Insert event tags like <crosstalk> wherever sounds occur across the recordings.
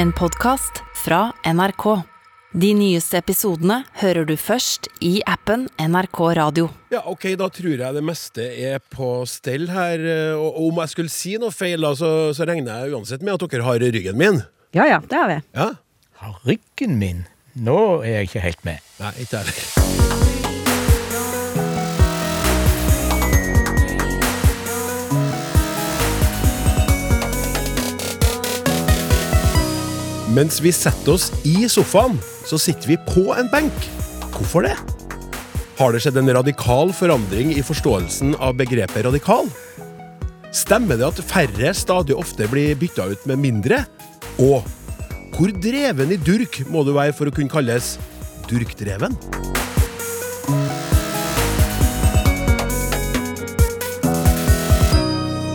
En podkast fra NRK. De nyeste episodene hører du først i appen NRK Radio. Ja, ok, da tror jeg det meste er på stell her. Og og om jeg skulle si noe feil, da, så, så regner jeg uansett med at dere har ryggen min. Ja ja, det har vi. Ja? Har ryggen min? Nå er jeg ikke helt med. Nei, ikke jeg heller. Mens vi setter oss i sofaen, så sitter vi på en benk. Hvorfor det? Har det skjedd en radikal forandring i forståelsen av begrepet radikal? Stemmer det at færre stadig ofte blir bytta ut med mindre? Og hvor dreven i durk må du være for å kunne kalles durkdreven?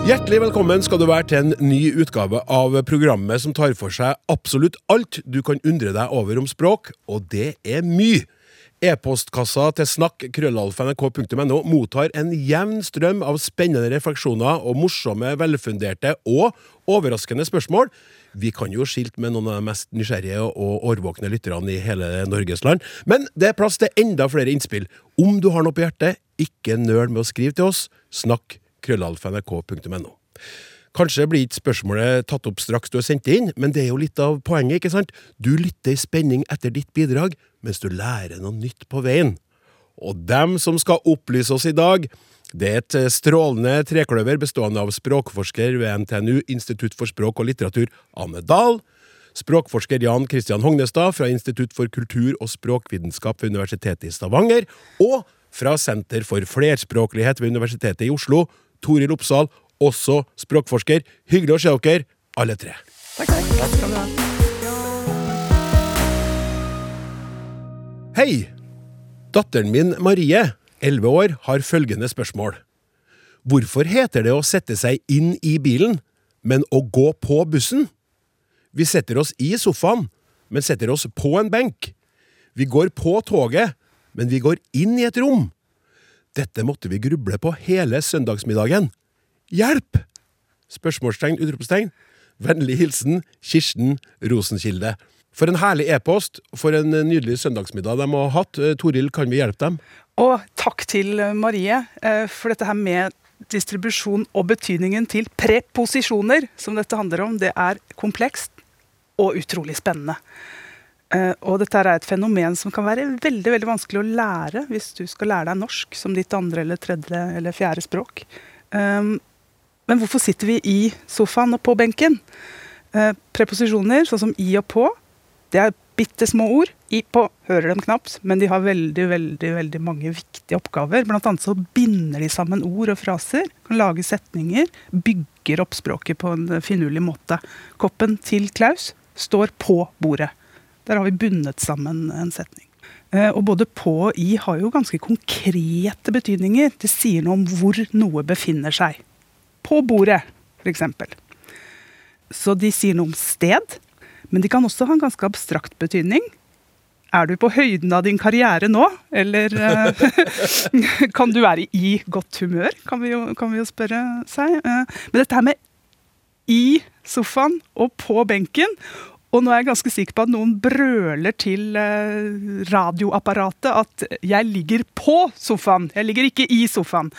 Hjertelig velkommen skal du være til en ny utgave av programmet som tar for seg absolutt alt du kan undre deg over om språk, og det er mye. E-postkassa til snakk krøllalfa.nrk.no mottar en jevn strøm av spennende refleksjoner og morsomme, velfunderte og overraskende spørsmål. Vi kan jo skilte med noen av de mest nysgjerrige og årvåkne lytterne i hele Norges land. Men det er plass til enda flere innspill. Om du har noe på hjertet, ikke nøl med å skrive til oss. Snakk krøllalfa.nrk.no. Kanskje blir ikke spørsmålet tatt opp straks du har sendt det inn, men det er jo litt av poenget, ikke sant? Du lytter i spenning etter ditt bidrag, mens du lærer noe nytt på veien. Og dem som skal opplyse oss i dag, det er et strålende trekløver bestående av språkforsker ved NTNU, Institutt for språk og litteratur, Anne Dahl, språkforsker Jan Christian Hognestad fra Institutt for kultur- og språkvitenskap ved Universitetet i Stavanger, og fra Senter for flerspråklighet ved Universitetet i Oslo, Toril Oppsal, også språkforsker. Hyggelig å se dere, alle tre. Takk, takk. Skal du ha. Hei! Datteren min Marie, 11 år, har følgende spørsmål. Hvorfor heter det å sette seg inn i bilen, men å gå på bussen? Vi setter oss i sofaen, men setter oss på en benk. Vi går på toget, men vi går inn i et rom. Dette måtte vi gruble på hele søndagsmiddagen. Hjelp! Spørsmålstegn, utropstegn. Vennlig hilsen Kirsten Rosenkilde. For en herlig e-post, for en nydelig søndagsmiddag de har hatt. Eh, Toril, kan vi hjelpe dem? Og takk til Marie eh, for dette her med distribusjon og betydningen til preposisjoner, som dette handler om. Det er komplekst og utrolig spennende. Eh, Og dette er et fenomen som kan være veldig veldig vanskelig å lære hvis du skal lære deg norsk som ditt andre eller tredje eller fjerde språk. Um, Men hvorfor sitter vi i sofaen og på benken? Eh, Preposisjoner sånn som i og på, det er bitte små ord. I på hører dem knapt, men de har veldig veldig, veldig mange viktige oppgaver. Blant annet så binder de sammen ord og fraser, kan lage setninger, bygger opp språket på en finurlig måte. Koppen til Klaus står på bordet. Der har vi bundet sammen en setning. Eh, Og både på og i har jo ganske konkrete betydninger. Det sier noe om hvor noe befinner seg. På bordet, f.eks. Så de sier noe om sted, men de kan også ha en ganske abstrakt betydning. Er du på høyden av din karriere nå, eller eh, <laughs> kan du være i godt humør, kan vi jo, kan vi jo spørre seg. Eh, Men dette her med i sofaen og på benken, og nå er jeg ganske sikker på at noen brøler til eh, radioapparatet at 'jeg ligger på sofaen', jeg ligger ikke i sofaen.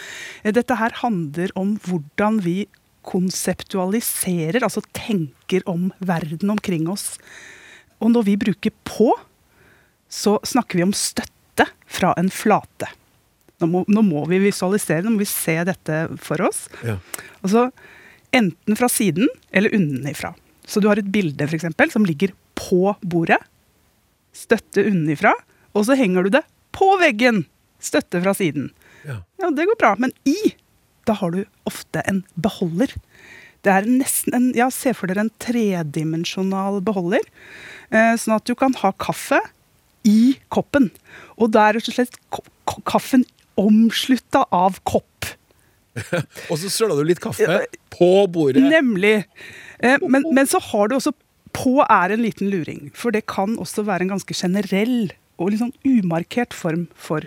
Eh, Dette her handler om hvordan vi konseptualiserer, altså tenker om verden omkring oss. Og når vi bruker 'på', så snakker vi om støtte fra en flate. Nå må, nå må vi visualisere, nå må vi se dette for oss. Ja. Altså enten fra siden eller unnenifra. Så du har et bilde for eksempel, som ligger på bordet. Støtte unnafra, Og så henger du det på veggen. Støtte fra siden. Ja. Ja, det går bra. Men i, da har du ofte en beholder. Det er nesten en, ja, Se for dere en tredimensjonal beholder. Eh, sånn at du kan ha kaffe i koppen. Og da er rett og slett kaffen omslutta av kopp. <laughs> Og så søla du litt kaffe på bordet. Nemlig. Eh, men, men så har du også På er en liten luring. For det kan også være en ganske generell og litt sånn umarkert form for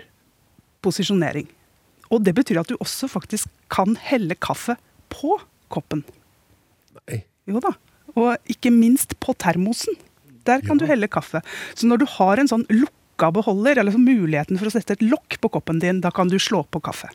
posisjonering. Og det betyr at du også faktisk kan helle kaffe på koppen. Nei. Jo da. og ikke minst på termosen. Der kan du helle kaffe. Så når du har en sånn lukka beholder, eller så muligheten for å sette et lokk på koppen din, da kan du slå på kaffe.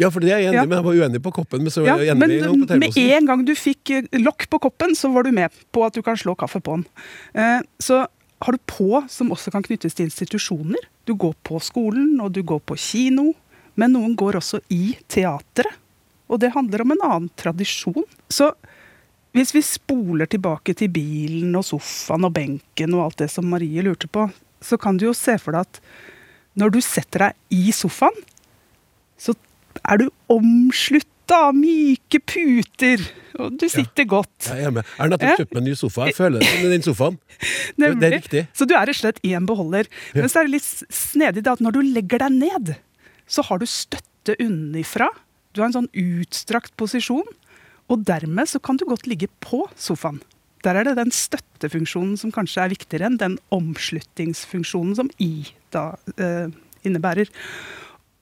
Ja, for det er jeg enig Ja. med. Jeg var uenig på koppen, men så var jeg enig men en gang på med en gang du fikk eh, lokk på koppen, så var du med på at du kan slå kaffe på den. Eh, Så har du på, som også kan knyttes til institusjoner. Du går på skolen, og du går på kino. Men noen går også i teatret. Og det handler om en annen tradisjon. Så hvis vi spoler tilbake til bilen og sofaen og benken og alt det som Marie lurte på, så kan du jo se for deg at når du setter deg i sofaen, så er du omslutta av myke puter, og du sitter godt. Jeg er med. Jeg har nettopp kjøpt meg en ny sofa. Jeg føler det med den sofaen. <laughs> Det er riktig. Så du er rett og slett i en beholder. Men så er det litt snedig at når du legger deg ned, så har du støtte unnifra. Du har en sånn utstrakt posisjon, og dermed så kan du godt ligge på sofaen. Der er det den støttefunksjonen som kanskje er viktigere enn den omsluttingsfunksjonen som I da eh, innebærer.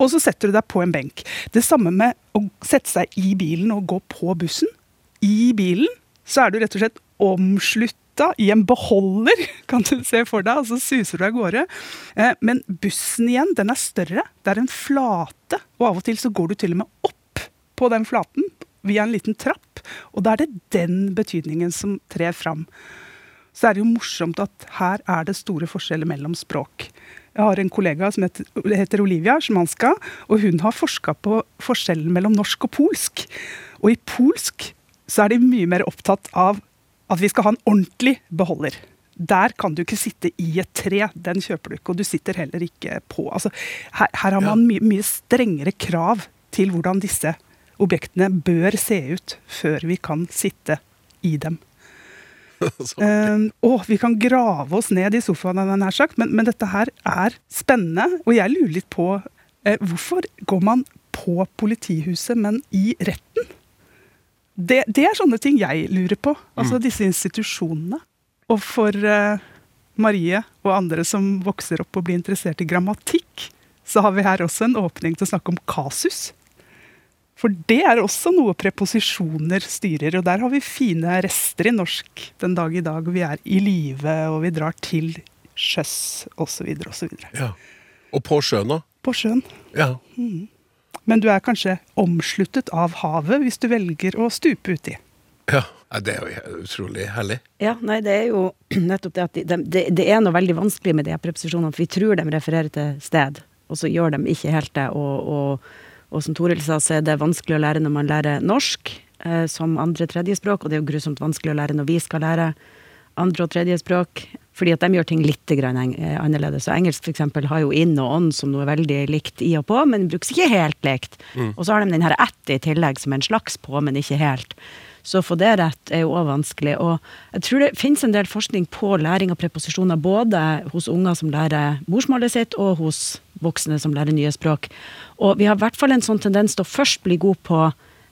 Og så setter du deg på en benk. Det samme med å sette seg i bilen og gå på bussen. I bilen så er du rett og slett omslutta i en beholder, <laughs> kan du se for deg, og så suser du av gårde. Eh, Men bussen igjen, den er større. Det er en flate, og av og til så går du til og med opp på den flaten via en liten trapp. Og da er det den betydningen som trer fram. Så er det jo morsomt at her er det store forskjeller mellom språk. Jeg har en kollega som heter, heter Olivia Szymanska, og hun har forska på forskjellen mellom norsk og polsk. Og i polsk så er de mye mer opptatt av at vi skal ha en ordentlig beholder. Der kan du ikke sitte i et tre, den kjøper du ikke, og du sitter heller ikke på. Altså, her, her har man mye, mye strengere krav til hvordan disse objektene bør se ut før vi kan sitte i dem. <laughs> Så- Eh, å, vi kan grave oss ned i sofaen, nær sagt, men, men dette her er spennende. Og jeg lurer litt på eh, hvorfor går man på politihuset, men i retten? Det, det er sånne ting jeg lurer på. Altså disse institusjonene. Og for eh, Marie og andre som vokser opp og blir interessert i grammatikk, så har vi her også en åpning til å snakke om kasus. For det er også noe preposisjoner styrer, og der har vi fine rester i norsk den dag i dag. Vi er i live, og vi drar til sjøs, osv., osv. Ja. Og på sjøen da? På sjøen. Ja. Men du er kanskje omsluttet av havet hvis du velger å stupe uti. ja. Det er jo utrolig herlig. Ja, nei, det er jo <clears throat> nettopp det at de, de, det, det er noe veldig vanskelig med de her preposisjonene, for vi tror de refererer til sted, og så gjør de ikke helt det. Og, og, og som Toril sa, så er det vanskelig å lære når man lærer norsk eh, som andre-tredje språk, og det er jo grusomt vanskelig å lære når vi skal lære andre- og tredje språk, fordi at de gjør ting litt grann eh, annerledes. Så engelsk eksempel har jo inn og on som noe veldig likt i og på, men brukes ikke helt likt. Og så har de den her at i tillegg som en slags på, men ikke helt. Så å få det rett er jo òg vanskelig. Og jeg tror det finnes en del forskning på læring av preposisjoner, både hos unger som lærer morsmålet sitt, og hos voksne som lærer nye språk. Og vi har i hvert fall en sånn tendens til å først bli god på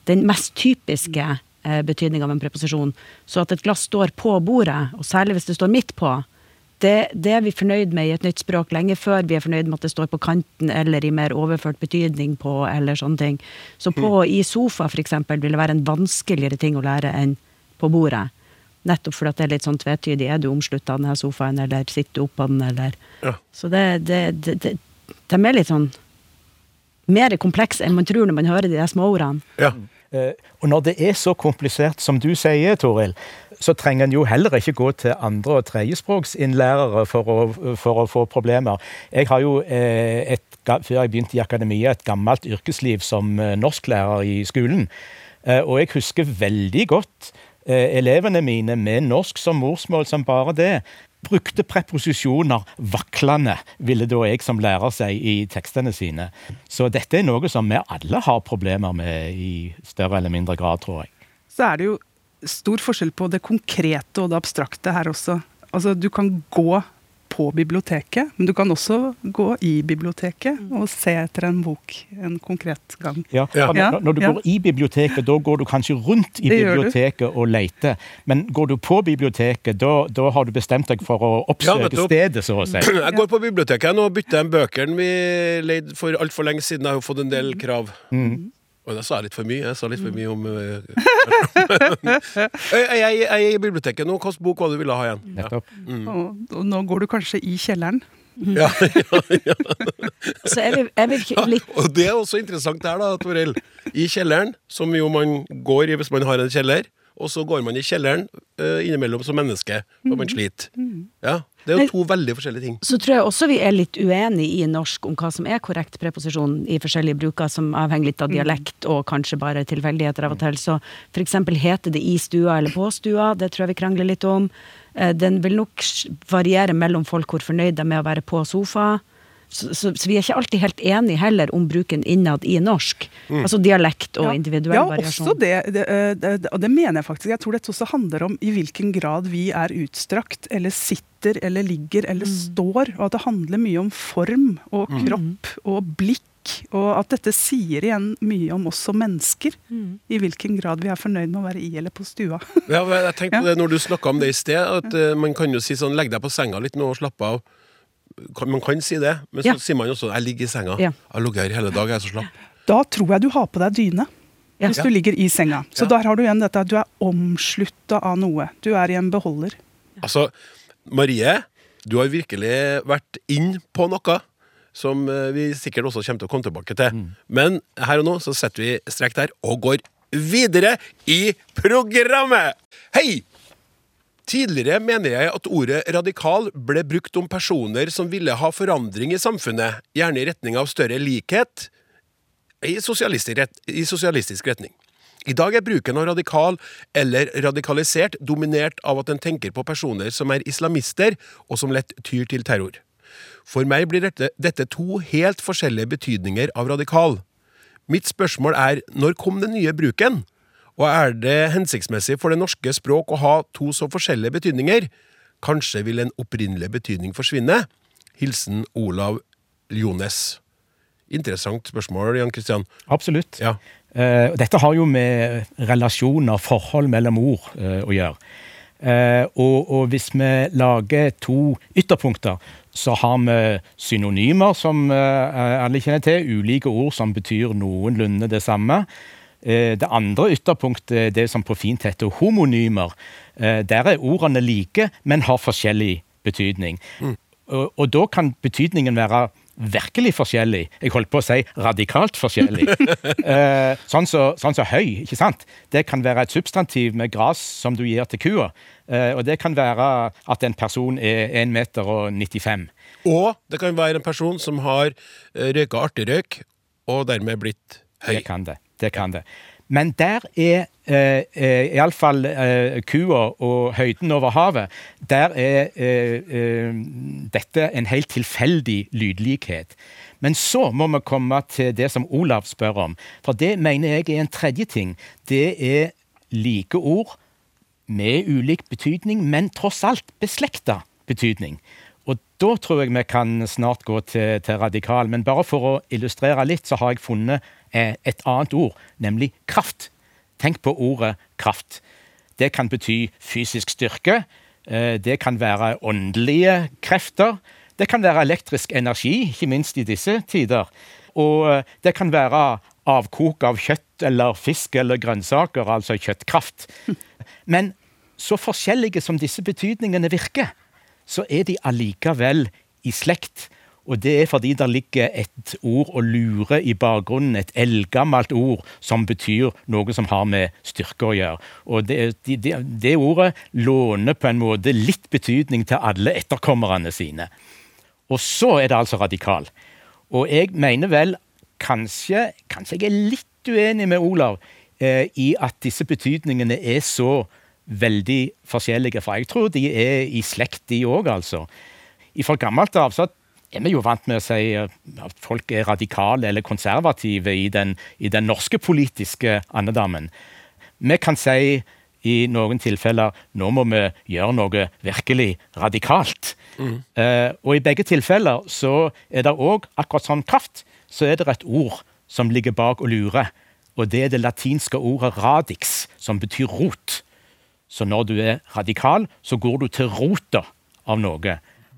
den mest typiske eh, betydninga av en preposisjon. Så at et glass står på bordet, og særlig hvis det står midt på, det, det er vi fornøyd med i et nytt språk lenge før vi er fornøyd med at det står på kanten eller i mer overført betydning på, eller sånne ting. Så på i sofa, eksempel, vil det være en vanskeligere ting å lære enn på bordet. Nettopp fordi det er litt sånn tvetydig. Er du omslutta av denne sofaen, eller sitter du oppå den, eller Ja. Så det, det, det De er litt sånn mer komplekse enn man tror når man hører de der småordene. Ja. Eh, Og når det er så komplisert som du sier, Toril, så trenger en jo heller ikke gå til andre- og tredjespråksinnlærere for å, for å få problemer. Jeg har jo, eh, et, før jeg begynte i akademia, et gammelt yrkesliv som eh, norsklærer i skolen. Eh, Og jeg husker veldig godt elevene mine med norsk som morsmål som bare det. Brukte preposisjoner vaklende, ville da jeg som lærer si i tekstene sine. Så dette er noe som vi alle har problemer med i større eller mindre grad, tror jeg. Så er det jo stor forskjell på det konkrete og det abstrakte her også. Altså, du kan gå på biblioteket, men du kan også gå i biblioteket og se etter en bok en konkret gang. Ja, Ja. Ja, Når, når du ja. går i biblioteket, da går du kanskje rundt i Det biblioteket og leter. Men går du på biblioteket, da, da har du bestemt deg for å oppsøke ja, stedet, så å si. <clears throat> Jeg går på biblioteket nå og bytter de bøkene vi leide for altfor lenge siden. Jeg har jo fått en del krav. Mm. Og da sa jeg litt for mye. Jeg sa litt for mye om <laughs> eh, <laughs> jeg, jeg, jeg er i biblioteket nå. Hvilken bok var det du ville ha igjen? Ja. Nettopp. Og, og nå går du kanskje i kjelleren. <laughs> Ja, ja, ja. Så er vi, er vi litt Og det er også interessant her, da, Torell. I kjelleren, som jo man går i hvis man har en kjeller, og så går man i kjelleren uh, innimellom som menneske når man sliter. Ja, Det er jo to veldig forskjellige ting. Så tror jeg også vi er litt uenige i norsk om hva som er korrekt preposisjon i forskjellige bruker, som avhenger litt av dialekt og kanskje bare tilfeldigheter av og til. Så eksempel heter det i stua eller på stua, det tror jeg vi krangler litt om. Eh, Den vil nok variere mellom folk hvor fornøyd de er med å være på sofa. Så, så, så vi er ikke alltid helt enige heller om bruken innad i norsk. Altså dialekt og individuell ja, variasjon. Også det, det, eh, det, og det mener jeg faktisk. Jeg tror dette også handler om i hvilken grad vi er utstrakt, eller sitter, eller ligger, eller står. Og at det handler mye om form og kropp og blikk. Og at dette sier igjen mye om oss som mennesker. I hvilken grad vi er fornøyd med å være i eller på stua. Ja, jeg tenkte på <laughs> det når du snakka om det i sted, at eh, man kan jo si sånn Legg deg på senga litt nå og slapp av. Kan, man kan si det, men så Ja. sier man også Jeg ligger i senga. Ja. Jeg har ligget her hele dag, jeg er så slapp. Da tror jeg du har på deg dyne. Ja. Hvis du ligger i senga. Så Ja. der har du igjen dette at du er omslutta av noe. Du er i en beholder. Altså, Marie, du har virkelig vært inn på noe som eh, vi sikkert også kommer til å komme tilbake til. Men her og nå så setter vi strek der og går videre i programmet! Hei! Tidligere mener jeg at ordet radikal ble brukt om personer som ville ha forandring i samfunnet, gjerne i retning av større likhet i sosialistisk, ret i sosialistisk retning. I dag er bruken av radikal eller radikalisert dominert av at en tenker på personer som er islamister, og som lett tyr til terror. For meg blir dette, dette to helt forskjellige betydninger av radikal. Mitt spørsmål er, når kom den nye bruken? Og er det hensiktsmessig for det norske språk å ha to så forskjellige betydninger? Kanskje vil en opprinnelig betydning forsvinne? Hilsen Olav Jones. Interessant spørsmål, Jan Kristian. Absolutt. Ja. Eh, dette har jo med relasjoner, forhold mellom ord, eh, å gjøre. Eh, og, og hvis vi lager to ytterpunkter, så har vi synonymer som alle kjenner til, ulike ord som betyr noenlunde det samme. Eh, det andre ytterpunktet er det som på fint heter homonymer. Eh, der er ordene like, men har forskjellig betydning. Og, og da kan betydningen være virkelig forskjellig. Jeg holdt på å si radikalt forskjellig. <laughs> eh, sånn som så, sånn så høy, ikke sant? Det kan være et substantiv med gras som du gir til kua. Eh, og det kan være at en person er 1 meter og 95. Og det kan være en person som har røyka artigrøyk, og dermed blitt høy. Det kan det. Det, kan det. Men der er eh, eh, iallfall eh, kua og høyden over havet Der er eh, eh, dette en helt tilfeldig lydlikhet. Men så må vi komme til det som Olav spør om. For det mener jeg er en tredje ting. Det er like ord med ulik betydning, men tross alt beslekta betydning. Og da tror jeg vi kan snart gå til, til radikal. Men bare for å illustrere litt, så har jeg funnet et annet ord, nemlig kraft. Tenk på ordet kraft. Det kan bety fysisk styrke. eh, Det kan være åndelige krefter. Det kan være elektrisk energi, ikke minst i disse tider. Og eh, det kan være avkok av kjøtt eller fisk eller grønnsaker, altså kjøttkraft. <laughs> Men så forskjellige som disse betydningene virker, så er de allikevel i slekt. Og det er fordi det ligger et ord og lure i bakgrunnen, et eldgammelt ord som betyr noe som har med styrke å gjøre. Og det, det, det ordet låner på en måte litt betydning til alle etterkommerne sine. Og så er det altså radikal. Og jeg mener vel kanskje, kanskje jeg er litt uenig med Olav eh, i at disse betydningene er så veldig forskjellige. For jeg tror de er i slekt, de òg, altså. Fra gammelt av så er vi jo vant med å si eh, at folk er radikale eller konservative i den, i den norske politiske andedammen. Vi kan si i noen tilfeller nå må vi gjøre noe virkelig radikalt. Eh, og i begge tilfeller så er det òg, akkurat sånn kraft, så er det et ord som ligger bak og lurer. Og det er det latinske ordet radix, som betyr rot. Så når du er radikal, så går du til rota av noe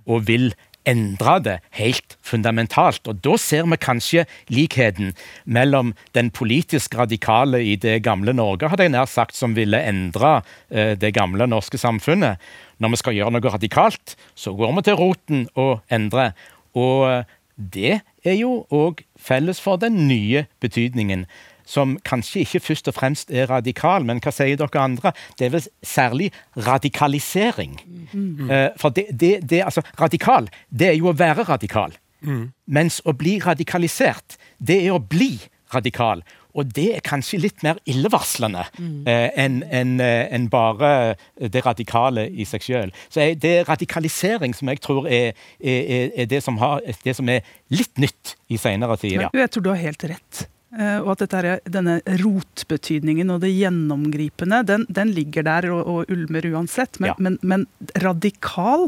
og vil endre det helt fundamentalt. Og da ser vi kanskje likheten mellom den politisk radikale i det gamle Norge, hadde jeg nær sagt, som ville endre eh, det gamle norske samfunnet. Når vi skal gjøre noe radikalt, så går vi til roten og endrer. Og eh, det er jo òg felles for den nye betydningen som kanskje ikke først og fremst er radikal, men hva sier dere andre? Det er vel særlig radikalisering. Mm. Uh, for det, det, det, altså, radikal, det er jo å være radikal. Mm. Mens å bli radikalisert, det er å bli radikal. Og det er kanskje litt mer illevarslende mm. eh, enn en, en eh, bare det radikale i seg sjøl. Så det er radikalisering som jeg tror er, er, er det, som har, det, som er litt nytt i seinere tid. Ja. Jeg tror du har helt rett. Eh, og at dette er, denne rotbetydningen og det gjennomgripende, den, den ligger der og, og, ulmer uansett. Men, ja. men, men radikal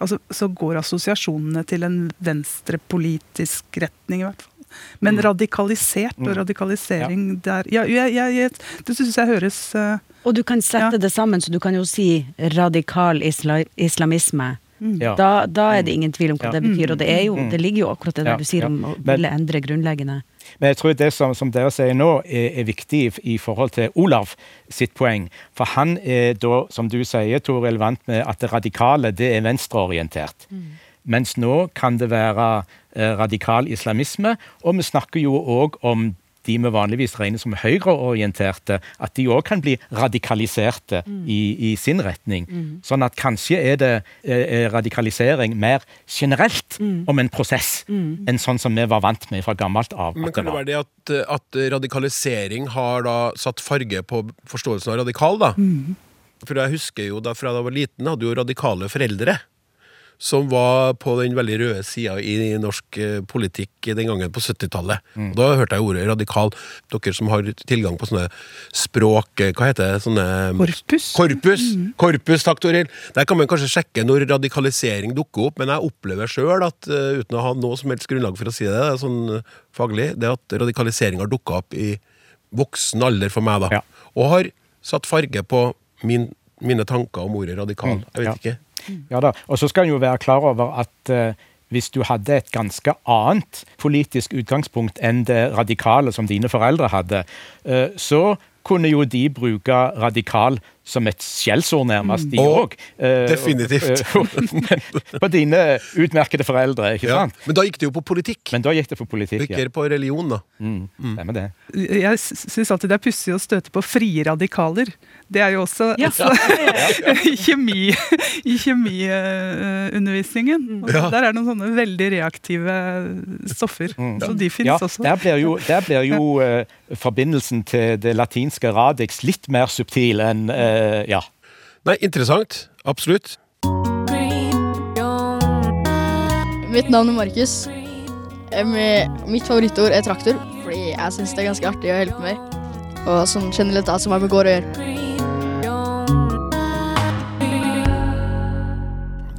altså, Så går assosiasjonene til en venstrepolitisk retning, i hvert fall. Men mm. radikalisert og mm. radikalisering ja. der Ja, jeg, jeg, jeg, det syns jeg høres uh, Og du kan sette ja. det sammen, så du kan jo si radikal isla, islamisme. Mm. Da, da, er det ingen tvil om hva det betyr, og det, jo, det ligger jo akkurat det du sier om å ville endre grunnleggende. Men jeg tror det som, som dere sier nå, er, er, viktig i forhold til Olav sitt poeng. For han er da, som du sier, Toril, vant med at det radikale det er venstreorientert. Mm. Mens nå kan det være eh, radikal islamisme, og vi snakker jo òg om de vi vanligvis regner som høyreorienterte, at de òg kan bli radikaliserte mm. i, i, sin retning. Mm. Sånn at kanskje er det eh, radikalisering mer generelt mm. om en prosess mm. enn sånn som vi var vant med fra gammelt av. Men Kan det være det at, at, radikalisering har da satt farge på forståelsen av radikal, da? Mm. For jeg husker jo da fra da jeg var liten, hadde jo radikale foreldre som var på den veldig røde sida i norsk eh, politikk den gangen på 70-tallet. Mm. Da hørte jeg ordet radikal. Dere som har tilgang på sånne språk... Eh, hva heter det? Sånne Korpus. Korpus, mm. Korpus takk Toril. Der kan man kanskje sjekke når radikalisering dukker opp, men jeg opplever sjøl at uh, uten å ha noe som helst grunnlag for å si det, det er sånn faglig, det at radikalisering har dukka opp i voksen alder for meg, da. Ja. Og har satt farge på min, mine tanker om ordet radikal. Mm. Jeg vet ja. ikke. Ja da, og så skal en jo være klar over at eh, hvis du hadde et ganske annet politisk utgangspunkt enn det radikale som dine foreldre hadde, eh, så kunne jo de bruke radikal som et skjellsord, nærmest, de òg. Mm. Uh, definitivt. <laughs> på dine utmerkede foreldre, ikke ja, sant? Men da gikk det jo på politikk. Men da gikk det på politikk, Ikke ja. på religion, da. Mm, mm. med det. Jeg syns alltid det er pussig å støte på frie radikaler. Det er jo også ja. altså, <laughs> i kjemi, i kjemiundervisningen. Uh, Der er det noen sånne veldig reaktive stoffer. Mm. Så de fins ja, også. Der blir jo, der blir jo uh, forbindelsen til det latinske radix litt mer subtil enn uh, ja. Nei, interessant. Absolutt. Mitt navn er Markus. Mitt favorittord er traktor, fordi jeg syns det er ganske artig å hjelpe med. Og sånn generelt alt som har med gård å gjøre.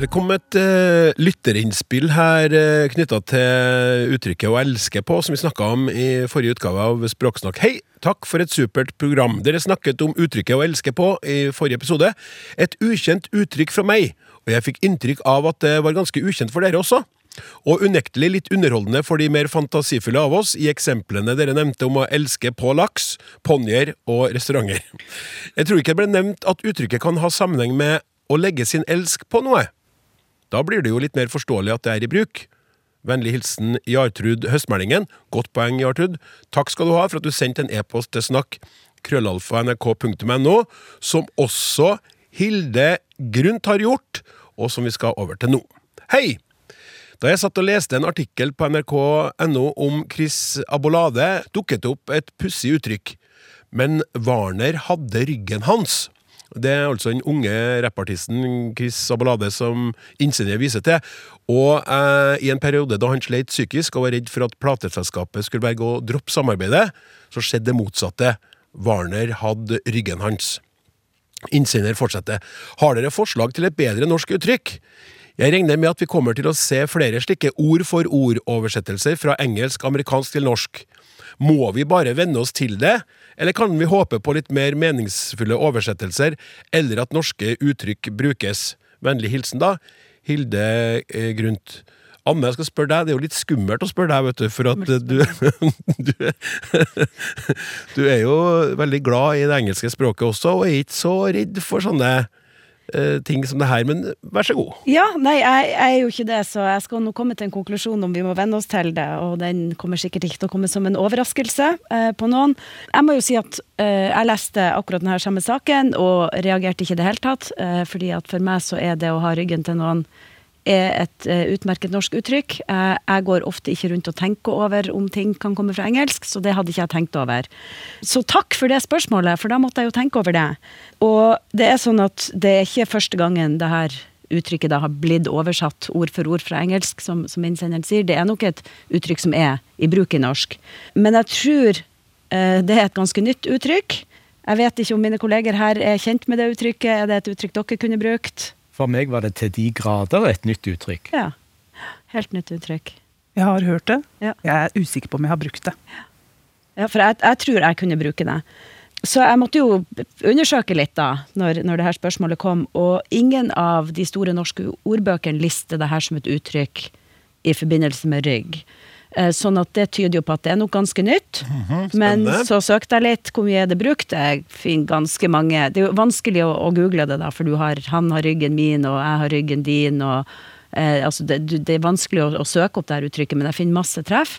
Det kom et uh, lytterinnspill her uh, knytta til uttrykket 'å elske på', som vi snakka om i forrige utgave av Språksnakk. Hei! Takk for et supert program. Dere snakket om uttrykket 'å elske på' i forrige episode. Et ukjent uttrykk fra meg, og jeg fikk inntrykk av at det var ganske ukjent for dere også. Og unektelig litt underholdende for de mer fantasifulle av oss i eksemplene dere nevnte om å elske på laks, ponnier og restauranter. Jeg tror ikke det ble nevnt at uttrykket kan ha sammenheng med å legge sin elsk på noe. Da blir det jo litt mer forståelig at det er i bruk. Vennlig hilsen Jartrud Høstmeldingen. Godt poeng, Jartrud. Takk skal du ha for at du sendte en e-post til snakk krøllalfa.nrk.no, som også Hilde Grundt har gjort, og som vi skal over til nå. Hei! Da jeg satt og leste en artikkel på nrk.no om Chris Abolade, dukket det opp et pussig uttrykk. Men Warner hadde ryggen hans. Det er altså den unge rappartisten Chris Abolade som innsender viser til. Og eh, i en periode da han sleit psykisk og var redd for at plateselskapet skulle velge å droppe samarbeidet, så skjedde det motsatte. Warner hadde ryggen hans. Innsender fortsetter. Har dere forslag til et bedre norsk uttrykk? Jeg regner med at vi kommer til å se flere slike ord for ord-oversettelser fra engelsk-amerikansk til norsk. Må vi bare venne oss til det, eller kan vi håpe på litt mer meningsfulle oversettelser, eller at norske uttrykk brukes? Vennlig hilsen, da, Hilde Grunt. Amme, Anne, jeg skal spørre deg. Det er jo litt skummelt å spørre deg, vet du, for at eh, du <laughs> du, <laughs> du er jo veldig glad i det engelske språket også, og er ikke så redd for sånne eh, ting som det her. Men vær så god. Ja, nei, jeg, jeg er jo ikke det, så jeg skal nå komme til en konklusjon om vi må venne oss til det, og den kommer sikkert ikke til å komme som en overraskelse eh, på noen. Jeg må jo si at eh, jeg leste akkurat denne samme saken, og reagerte ikke i det hele tatt, eh, fordi at for meg så er det å ha ryggen til noen er et eh, utmerket norsk uttrykk. Eh, jeg går ofte ikke rundt og tenker over om ting kan komme fra engelsk, så det hadde ikke jeg tenkt over. Så takk for det spørsmålet, for da måtte jeg jo tenke over det. Og det er sånn at det er ikke første gangen det her uttrykket da har blitt oversatt ord for ord fra engelsk, som, som innsenderen sier. Det er nok et uttrykk som er i bruk i norsk. Men jeg tror eh, det er et ganske nytt uttrykk. Jeg vet ikke om mine kolleger her er kjent med det uttrykket. Er det et uttrykk dere kunne brukt? For meg var det til de grader et nytt uttrykk. Ja. Helt nytt uttrykk. Jeg har hørt det. Ja. Jeg er usikker på om jeg har brukt det. Ja, for jeg, jeg tror jeg kunne bruke det. Så jeg måtte jo undersøke litt da, når, når det her spørsmålet kom, og ingen av de store norske ordbøkene lister det her som et uttrykk i forbindelse med rygg. Eh, Sånn at det tyder jo på at det er noe ganske nytt. Men så søkte jeg litt hvor mye er det brukt. Jeg finner ganske mange Det er jo vanskelig å, å google det, da, for du har, han har ryggen min, og jeg har ryggen din, og eh, altså det, det er vanskelig å, å søke opp det her uttrykket, men jeg finner masse treff.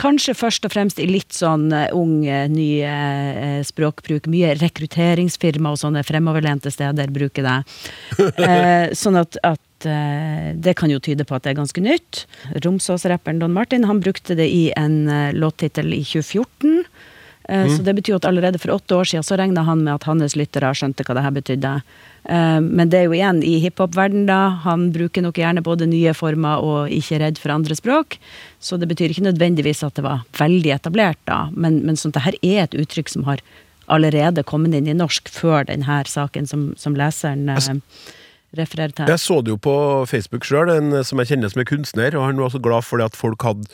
Kanskje først og fremst i litt sånn eh, ung, eh, ny eh, språkbruk. Mye rekrutteringsfirma og sånne fremoverlente steder bruker det. <laughs> Eh, sånn at, at eh, det kan jo tyde på at det er ganske nytt. Romsås-rapperen Don Martin han brukte det i en eh, låttittel i 2014. Eh, Så det betyr at allerede for åtte år siden så regna han med at hans lyttere skjønte hva det her betydde. Eh, Men det er jo igjen i hiphop-verden da. Han bruker nok gjerne både nye former og ikke redd for andre språk. Så det betyr ikke nødvendigvis at det var veldig etablert da. Men, men sånn, det her er et uttrykk som har allerede kommet inn i norsk før denne saken som, som leseren eh, refererer til. Jeg så det jo på Facebook sjøl, en som jeg kjenner som er kunstner, og han var så glad for det at folk hadde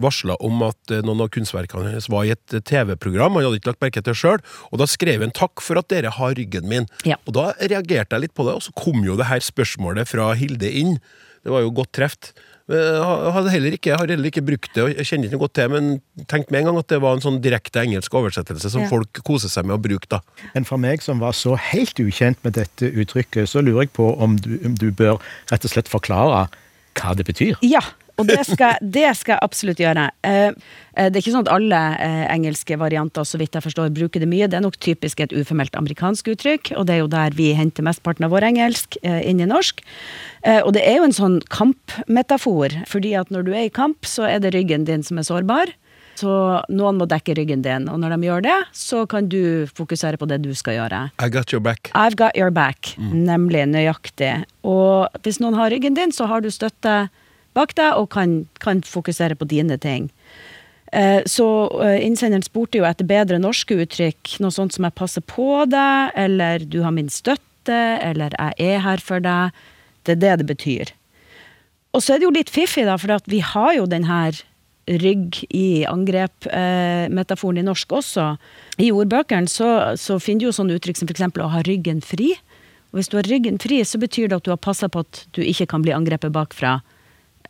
varsla om at eh, noen av kunstverkene hans var i et eh, TV-program, han hadde ikke lagt merke til det sjøl, og da skrev han 'takk for at dere har ryggen min'. Ja. Og da reagerte jeg litt på det, og så kom jo det her spørsmålet fra Hilde inn. Det var jo godt treft. Eh, Jeg hadde heller ikke, jeg har heller ikke brukt det, og jeg kjenner ikke noe godt til, men tenkte med en gang at det var en sånn direkte engelsk oversettelse som Ja. folk koser seg med å bruke, da. Men for meg som var så helt ukjent med dette uttrykket, så lurer jeg på om du, om du bør rett og slett forklare hva det betyr. Ja, og det skal, det skal jeg absolutt gjøre. Eh, eh, det er ikke sånn at alle eh, engelske varianter så vidt jeg forstår, bruker det mye. Det er nok typisk et uformelt amerikansk uttrykk, og det er jo der vi henter mesteparten av vår engelsk inn i norsk. Og det er jo en sånn kampmetafor, fordi at når du er i kamp, så er det ryggen din som er sårbar. Så noen må dekke ryggen din, og når de gjør det, så kan du fokusere på det du skal gjøre. I got your back. I've got your back, nemlig nøyaktig. Og hvis noen har ryggen din, så har du støtte bak deg og kan, kan fokusere på dine ting. Eh, Så eh, innsenderen spurte jo etter bedre norske uttrykk, noe sånt som 'jeg passer på deg', eller 'du har min støtte', eller 'jeg er her for deg'. Det er det det betyr. Og så er det jo litt fiffig, da, for vi har jo den her rygg i angrep-metaforen i norsk også. I ordbøkene så, så finner du jo sånne uttrykk som f.eks. å ha ryggen fri. Og hvis du har ryggen fri, så betyr det at du har passa på at du ikke kan bli angrepet bakfra.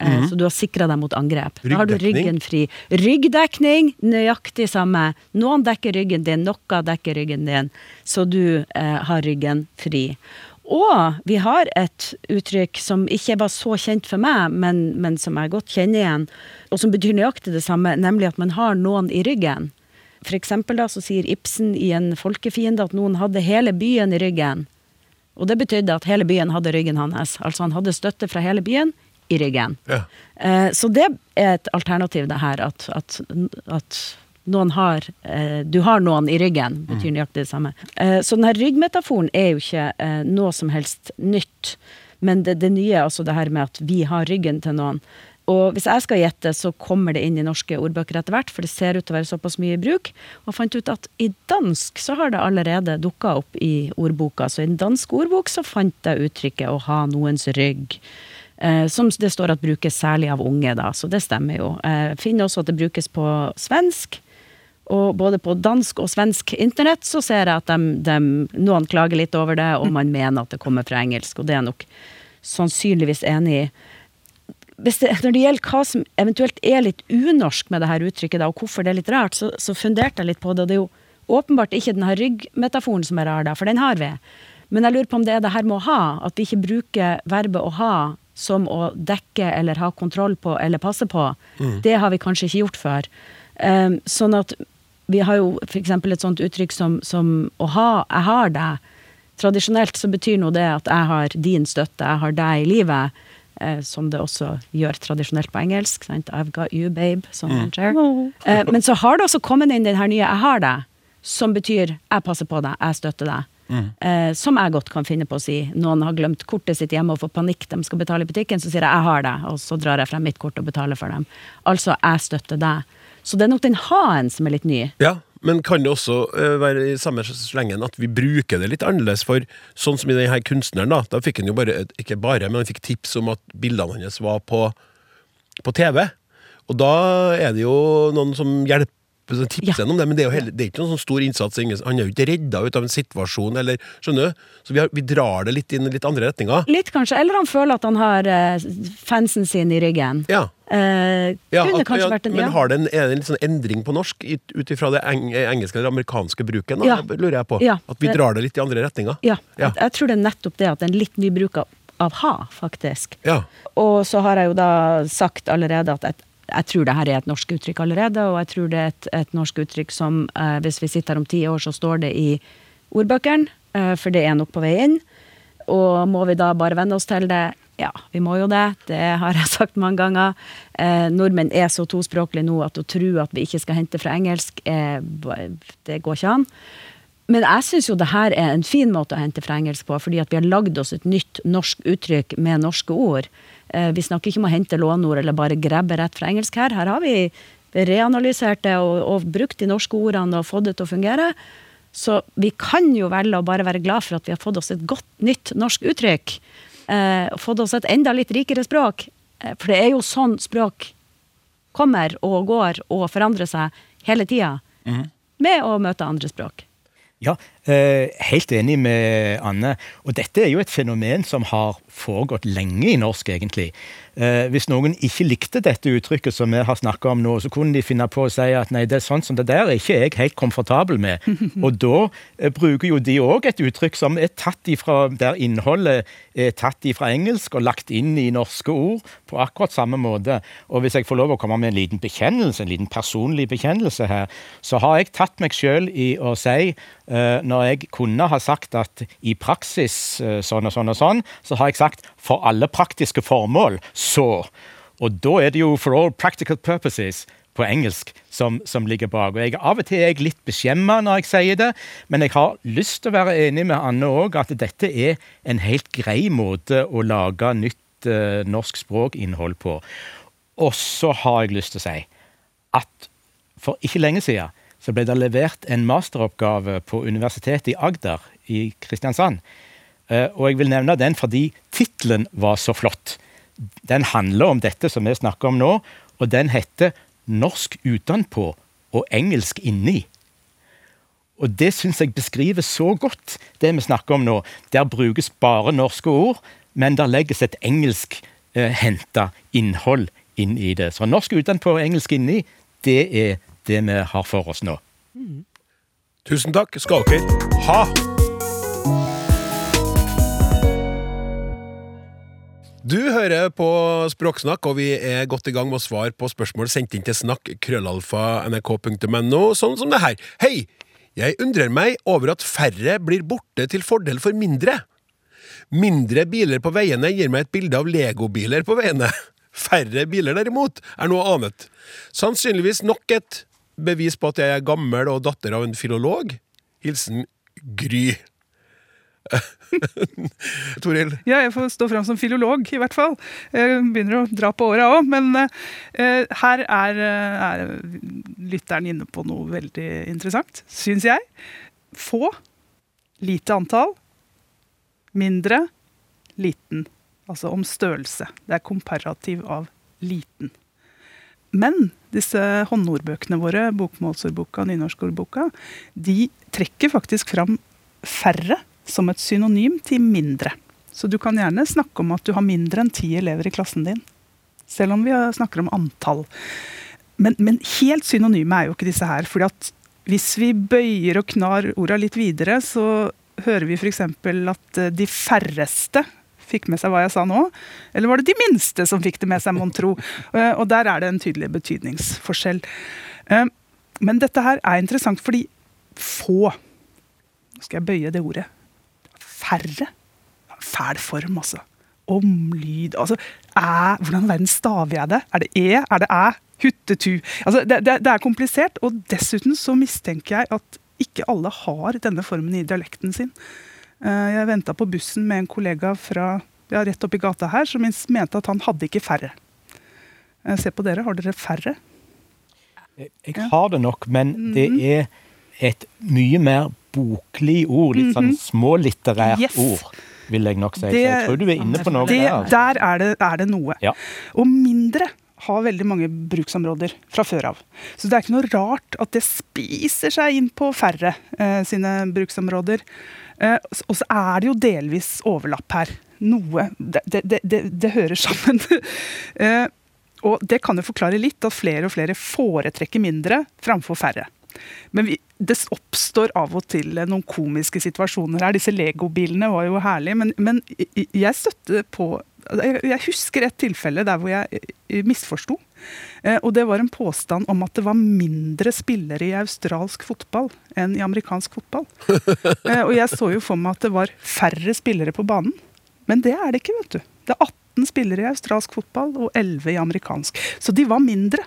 Eh, Så du har sikra deg mot angrep. Da har du ryggen fri. Ryggdekning, nøyaktig samme. Noen dekker ryggen din, noe dekker ryggen din. Så du eh, har ryggen fri. Og vi har et uttrykk som ikke var så kjent for meg, men, men som jeg godt kjenner igjen, og som betyr nøyaktig det samme, nemlig at man har noen i ryggen. For eksempel da, så sier Ibsen i En folkefiende at noen hadde hele byen i ryggen. Og det betydde at hele byen hadde ryggen hans. Altså han hadde støtte fra hele byen i ryggen. Ja. Eh, så det er et alternativ, det her, at, at, at noen har eh, Du har noen i ryggen, betyr nøyaktig det samme. Eh, så denne ryggmetaforen er jo ikke noe som helst nytt. Men det, det nye er altså det her med at vi har ryggen til noen. Og hvis jeg skal gjette, så kommer det inn i norske ordbøker etter hvert, for det ser ut til å være såpass mye i bruk. Og fant ut at i dansk så har det allerede dukka opp i ordboka. Så i en dansk ordbok så fant jeg uttrykket 'å ha noens rygg'. Eh, som det står at brukes særlig av unge, da, så det stemmer jo. Jeg finner også at det brukes på svensk. Og både på dansk og svensk internett så ser jeg at de, de, noen klager litt over det, og man mener at det kommer fra engelsk, og det er nok sannsynligvis enig i. det, når det gjelder hva som eventuelt er litt unorsk med det her uttrykket, da, og hvorfor det er litt rart, så, så funderte jeg litt på det. og Det er jo åpenbart ikke den her ryggmetaforen som er rar, da, for den har vi. Men jeg lurer på om det er det her med å ha, at vi ikke bruker verbet å ha som å dekke eller ha kontroll på eller passe på. Det har vi kanskje ikke gjort før. Um, sånn at vi har jo f.eks. et sånt uttrykk som, som å ha 'jeg har deg'. Tradisjonelt så betyr nå det at jeg har din støtte, jeg har deg i livet. Eh, som det også gjør tradisjonelt på engelsk. Sant? I've got you, babe. Sånn mm. eh, men så har det også kommet inn den her nye 'jeg har deg', som betyr 'jeg passer på deg, jeg støtter deg'. Eh, som jeg godt kan finne på å si. Noen har glemt kortet sitt hjemme og får panikk, de skal betale i butikken, så sier jeg 'jeg har det', og så drar jeg frem mitt kort og betaler for dem. Altså 'jeg støtter deg'. Så det er nok den ha-en som er litt ny. Ja, men kan det også eh, være i samme slengen at vi bruker det litt annerledes? For sånn som i denne kunstneren, da, da fikk han jo bare, ikke bare, men han fikk tips om at bildene hans var på, på TV. Og da er det jo noen som hjelper som tipse Ja. om det, men det er heller, det er ikke noen sånn stor innsats. Han er jo ikke redda ut av en situasjon, eller skjønner du? Så vi, har, vi drar det litt inn i litt andre retninger. Litt kanskje, eller han føler at han har uh, fansen sin i ryggen. Ja. Uh, Ja, at, ja, en men har det en, er det en litt sånn endring på norsk ut ifra det eng, engelske eller amerikanske bruken? Da, Ja. lurer jeg på. Ja. At vi drar det litt i andre retninger? Ja, Ja. Jeg, jeg tror det er nettopp det at det er en litt ny bruk av, av ha, faktisk. Ja. Og så har jeg jo da sagt allerede at jeg, jeg tror det her er et norsk uttrykk allerede, og jeg tror det er et, et norsk uttrykk som eh, hvis vi sitter her om ti år, så står det i ordbøkene, eh, for det er nok på vei inn. Og må vi da bare venne oss til det? Ja, vi må jo det. Det har jeg <laughs> sagt mange ganger. Eh, nordmenn er så tospråklige nå at å tro at vi ikke skal hente fra engelsk, er, det går ikke an. Men jeg syns jo det her er en fin måte å hente fra engelsk på, fordi at vi har lagd oss et nytt norsk uttrykk med norske ord. Eh, vi snakker ikke om å hente låneord eller bare grabbe rett fra engelsk her. Her har vi reanalysert det og, og brukt de norske ordene og fått det til å fungere. Så vi kan jo velge å bare være glad for at vi har fått oss et godt, nytt norsk uttrykk. Eh, fått oss et enda litt rikere språk. Eh, for det er jo sånn språk kommer og går og forandrer seg hele tida. Med å møte andre språk. Ja, eh, helt enig med Anne. Og dette er jo et fenomen som har foregått lenge i norsk, egentlig. Eh, hvis noen ikke likte dette uttrykket som vi har snakka om nå, så kunne de finne på å si at nei, det er sånn som det der er ikke jeg helt komfortabel med. <laughs> Og da eh, bruker jo de òg et uttrykk som er tatt ifra der innholdet er tatt ifra engelsk og lagt inn i norske ord på akkurat samme måte. Og hvis jeg får lov å komme med en liten bekjennelse, en liten personlig bekjennelse her, så har jeg tatt meg sjøl i å si eh, når jeg kunne ha sagt at i praksis eh, sånn og sånn og sånn, så har jeg sagt for alle praktiske formål så. Og da er det jo for all practical purposes på engelsk som, som ligger bak. Og jeg, Av og til er jeg litt beskjemma når jeg sier det, men jeg har lyst til å være enig med Anne òg at dette er en helt grei måte å lage nytt eh, norsk språkinnhold på. Og så har jeg lyst til å si at for ikke lenge siden så ble det levert en masteroppgave på Universitetet i Agder i Kristiansand. Eh, Og jeg vil nevne den fordi tittelen var så flott. Den handler om dette som vi snakker om nå, og den heter 'Norsk utenpå og engelsk inni'. Og det syns jeg beskriver så godt det vi snakker om nå. Der brukes bare norske ord, men der legges et engelsk eh, innhold inn i det. Så norsk utenpå og engelsk inni, det er det vi har for oss nå. Tusen takk skal dere ha! Du hører på Språksnakk, og vi er godt i gang med å svare på spørsmål sendt inn til snakk krøllalfa nrk.no, sånn som det her. Hei! Jeg undrer meg over at færre blir borte til fordel for mindre. Mindre biler på veiene gir meg et bilde av legobiler på veiene. <laughs> Færre biler derimot er noe annet. Sannsynligvis nok et bevis på at jeg er gammel og datter av en filolog. Hilsen Gry. <laughs> Toril, Ja, jeg får stå fram som filolog, i hvert fall. Jeg begynner å dra på åra òg. Men uh, her er, eh, er lytteren inne på noe veldig interessant, syns jeg. Få, lite antall. Mindre, liten. Altså om størrelse. Det er komparativ av liten. Men disse håndordbøkene våre, bokmålsordboka, nynorskordboka, de trekker faktisk fram færre som et synonym til mindre. Så du kan gjerne snakke om at du har mindre enn ti elever i klassen din. Selv om vi snakker om antall. Men, men helt synonyme er jo ikke disse her. fordi at hvis vi bøyer og knar orda litt videre, så hører vi f.eks. at eh, de færreste fikk med seg hva jeg sa nå. Eller var det de minste som fikk det med seg, mon tro? Eh, Og der er det en tydelig betydningsforskjell. Eh, Men dette her er interessant fordi få Nå skal jeg bøye det ordet. Færre. Fæl form, altså. Omlyd altså, æ, Hvordan i verden staver jeg det? Er det e? Er det æ? Huttetu? Altså, det, det, det er komplisert, og dessuten så mistenker jeg at ikke alle har denne formen i dialekten sin. Eh, Jeg venta på bussen med en kollega fra ja, rett oppi gata her, som mente at han hadde ikke færre. Eh, Se på dere, har dere færre? Jeg har det nok, men det er et mye mer boklig ord. Litt sånn smålitterært Yes. ord, vil jeg nok si. Så jeg tror du er inne på noe Det, der. der er det, er det noe. Ja. Og mindre har veldig mange bruksområder fra før av. Så det er ikke noe rart at det spiser seg inn på færre eh, sine bruksområder. Eh, og så er det jo delvis overlapp her. Noe Det, det, det, det, hører sammen. <laughs> eh, og det kan jo forklare litt at flere og flere foretrekker mindre framfor færre. Men vi, det oppstår av og til eh, noen komiske situasjoner her. Disse legobilene var jo herlige, men, men jeg- støtter på jeg husker et tilfelle der hvor jeg eh, misforsto. Eh, Og det var en påstand om at det var mindre spillere i australsk fotball enn i amerikansk fotball. <laughs> Eh, Og jeg så jo for meg at det var færre spillere på banen. Men det er det ikke, vet du. Det er 18 spillere i australsk fotball og 11 i amerikansk. Så de var mindre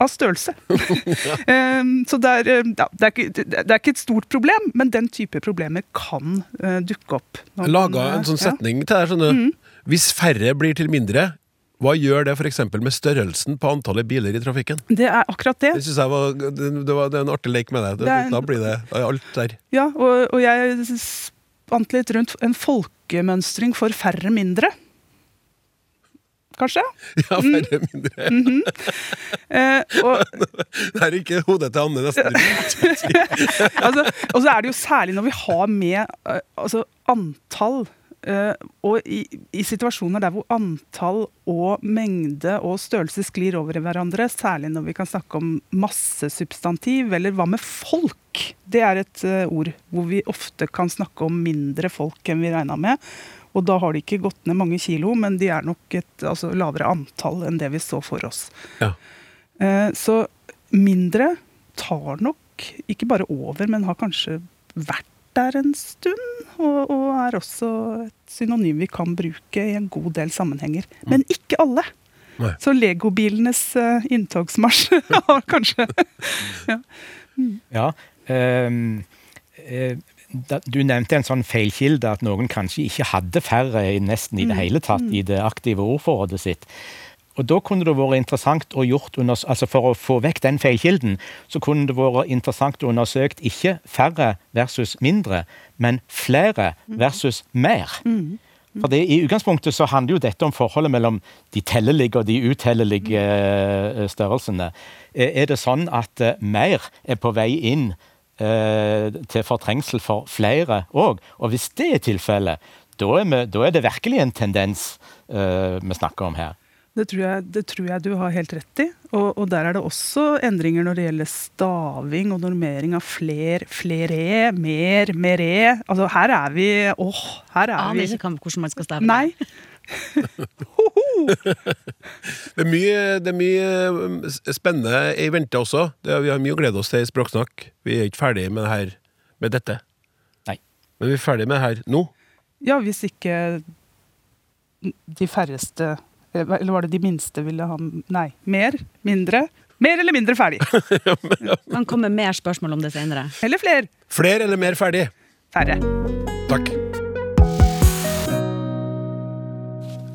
av størrelse. <laughs> <laughs> Eh, Så det er, ja, det, er ikke, det er ikke et stort problem, men den type problemer kan dukke opp. Laga en sånn sånn ja. setning til her, skjønner du. Hvis færre blir til mindre, hva gjør det f.eks. med størrelsen på antallet biler i trafikken? Det er akkurat det. Det synes jeg var, det, det var det en artig lek med deg. Det er Da blir det da er alt der. Ja, og, og jeg spant litt rundt en folkemønstring for færre mindre. Kanskje? <laughs> Ja, færre mindre. <laughs> Eh, og, <laughs> Det er ikke hodet til Anne nesten rundt. altså, og så er det jo særlig når vi har med eh, altså, antall og i, i situasjoner der hvor antall og mengde og størrelse sklir over i hverandre, særlig når vi kan snakke om massesubstantiv, eller hva med folk? Det er et eh, ord hvor vi ofte kan snakke om mindre folk enn vi regna med. Og da har de ikke gått ned mange kilo, men de er nok et altså, lavere antall enn det vi så for oss. Ja. Eh, så mindre tar nok ikke bare over, men har kanskje vært der en stund. Og, og er også et synonym vi kan bruke i en god del sammenhenger. Men ikke alle. Nei. Så legobilenes uh, inntogsmarsj <laughs> har kanskje <laughs> Ja. Mm. ja um, da, du nevnte en sånn feilkilde, at noen kanskje ikke hadde færre i nesten i det hele tatt i det aktive ordforrådet sitt. Og da kunne det vært interessant å gjort altså For å få vekk den feilkilden, så kunne det vært interessant å undersøkt ikke færre versus mindre, men flere versus mer. For det, I utgangspunktet så handler jo dette om forholdet mellom de tellelige og de utellelige eh, størrelsene. Er det sånn at eh, mer er på vei inn eh, til fortrengsel for flere òg? Og hvis det er tilfellet, da er, vi, da er det virkelig en tendens vi snakker om her. Det tror, jeg, det tror jeg du har helt rett i. Og, og der er det også endringer når det gjelder staving og normering av fler, flere, mer, mere. Altså her er vi Åh, her er Aner vi ikke hvordan man skal stave. Nei. <laughs> Det er mye, det er mye um, spennende i vente også. Det, er- vi har mye å glede oss til i Språksnakk. Vi er ikke ferdig med, det her, med dette. Nei. Men vi er ferdig med det her nå. Ja, hvis ikke de færreste Eller var det de minste ville ha Nei. Mer? Mindre? Mer eller mindre ferdig? <laughs> Man kommer mer spørsmål om det senere. Eller fler? Flere eller mer ferdig? Færre. Takk.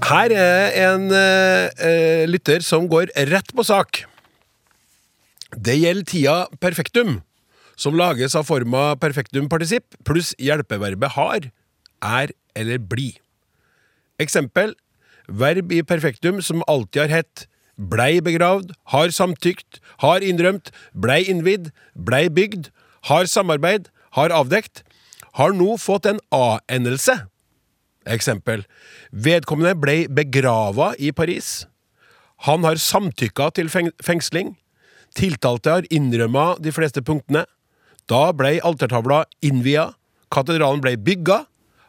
Her er en eh, eh, lytter som går rett på sak. Det gjelder tida perfektum, som lages av forma perfektum partisipp pluss hjelpeverbet har, er eller bli. Eksempel verb i perfektum som alltid har hett blei begravd, har samtykt, har innrømt, blei innvidd, blei bygd, har samarbeid, har avdekt, har nå fått en A-endelse. Eksempel. Vedkommende blei begrava i Paris. Han har samtykka til fengsling. Tiltalte har innrømma de fleste punktene. Da blei altertavla innvia. Katedralen blei bygga.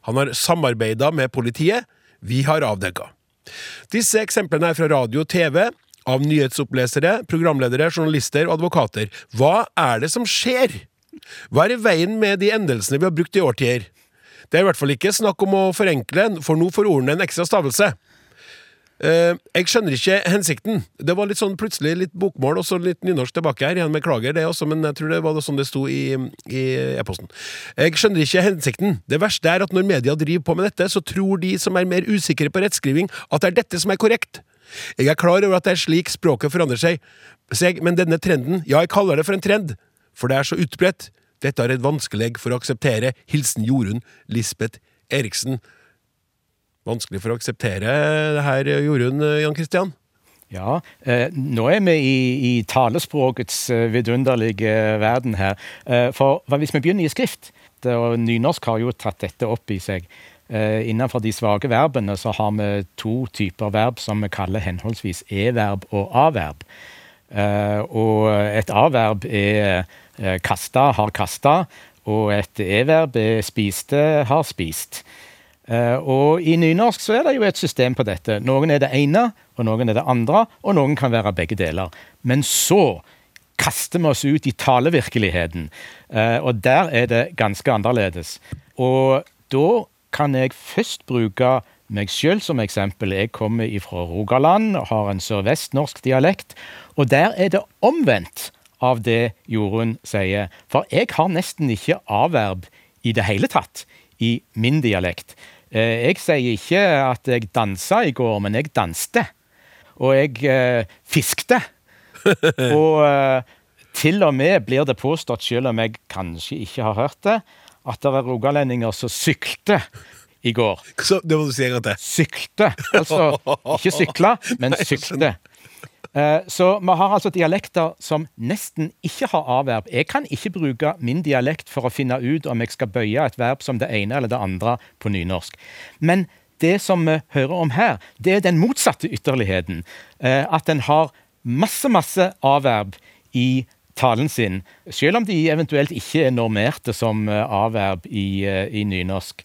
Han har samarbeida med politiet. Vi har avdekka. Disse eksemplene er fra radio og TV, av nyhetsopplesere, programledere, journalister og advokater. Hva er det som skjer? Hva er i veien med de endelsene vi har brukt i årtier? Det er i hvert fall ikke snakk om å forenkle, for nå får ordene en ekstra stavelse. Eh, jeg skjønner ikke hensikten. Det var litt sånn plutselig litt bokmål og så litt nynorsk tilbake her. Igjen beklager det også, men jeg tror det var sånn det sto i e-posten. Jeg skjønner ikke hensikten. Det verste er at når media driver på med dette, så tror de som er mer usikre på rettskriving, at det er dette som er korrekt. Jeg er klar over at det er slik språket forandrer seg, men denne trenden, ja, jeg kaller det for en trend, for det er så utbredt. Dette er et vanskelig for å akseptere. Hilsen Jorunn Lisbeth Eriksen. Vanskelig for å akseptere det her, Jorunn Jan Kristian? Ja, eh, nå er vi i, i talespråkets eh, vidunderlige verden her. Eh, for hvis vi begynner i skrift, og nynorsk har jo tatt dette opp i seg. Eh, innenfor de svake verbene så har vi to typer verb som vi kaller henholdsvis e-verb og a-verb. Eh, og et a-verb er eh, kasta, har kasta, og et e-verb er spiste, har spist. Eh, og i nynorsk så er det jo et system på dette. Noen er det ene, og noen er det andre, og noen kan være begge deler. Men så kaster vi oss ut i talevirkeligheten, eh, og der er det ganske annerledes. Og da kan jeg først bruke meg sjøl som eksempel. Jeg kommer fra Rogaland og har en sørvestnorsk dialekt. Og der er det omvendt av det Jorunn sier. For jeg har nesten ikke avverb i det hele tatt i min dialekt. Eh, jeg sier ikke at jeg dansa i går, men jeg danste. Og jeg eh, fiskte. <laughs> og eh, til og med blir det påstått, selv om jeg kanskje ikke har hørt det, at det er rogalendinger som syklte i går. Så, det må du si en gang til. Sykte. Altså <laughs> ikke sykla, men sykte. Eh, Så vi har altså dialekter som nesten ikke har avverb. Jeg kan ikke bruke min dialekt for å finne ut om jeg skal bøye et verb som det ene eller det andre på nynorsk. Men det som vi hører om her, det er den motsatte ytterligheten. Eh, At en har masse, masse avverb i talen sin, selv om de eventuelt ikke er normerte som eh, avverb i, i nynorsk.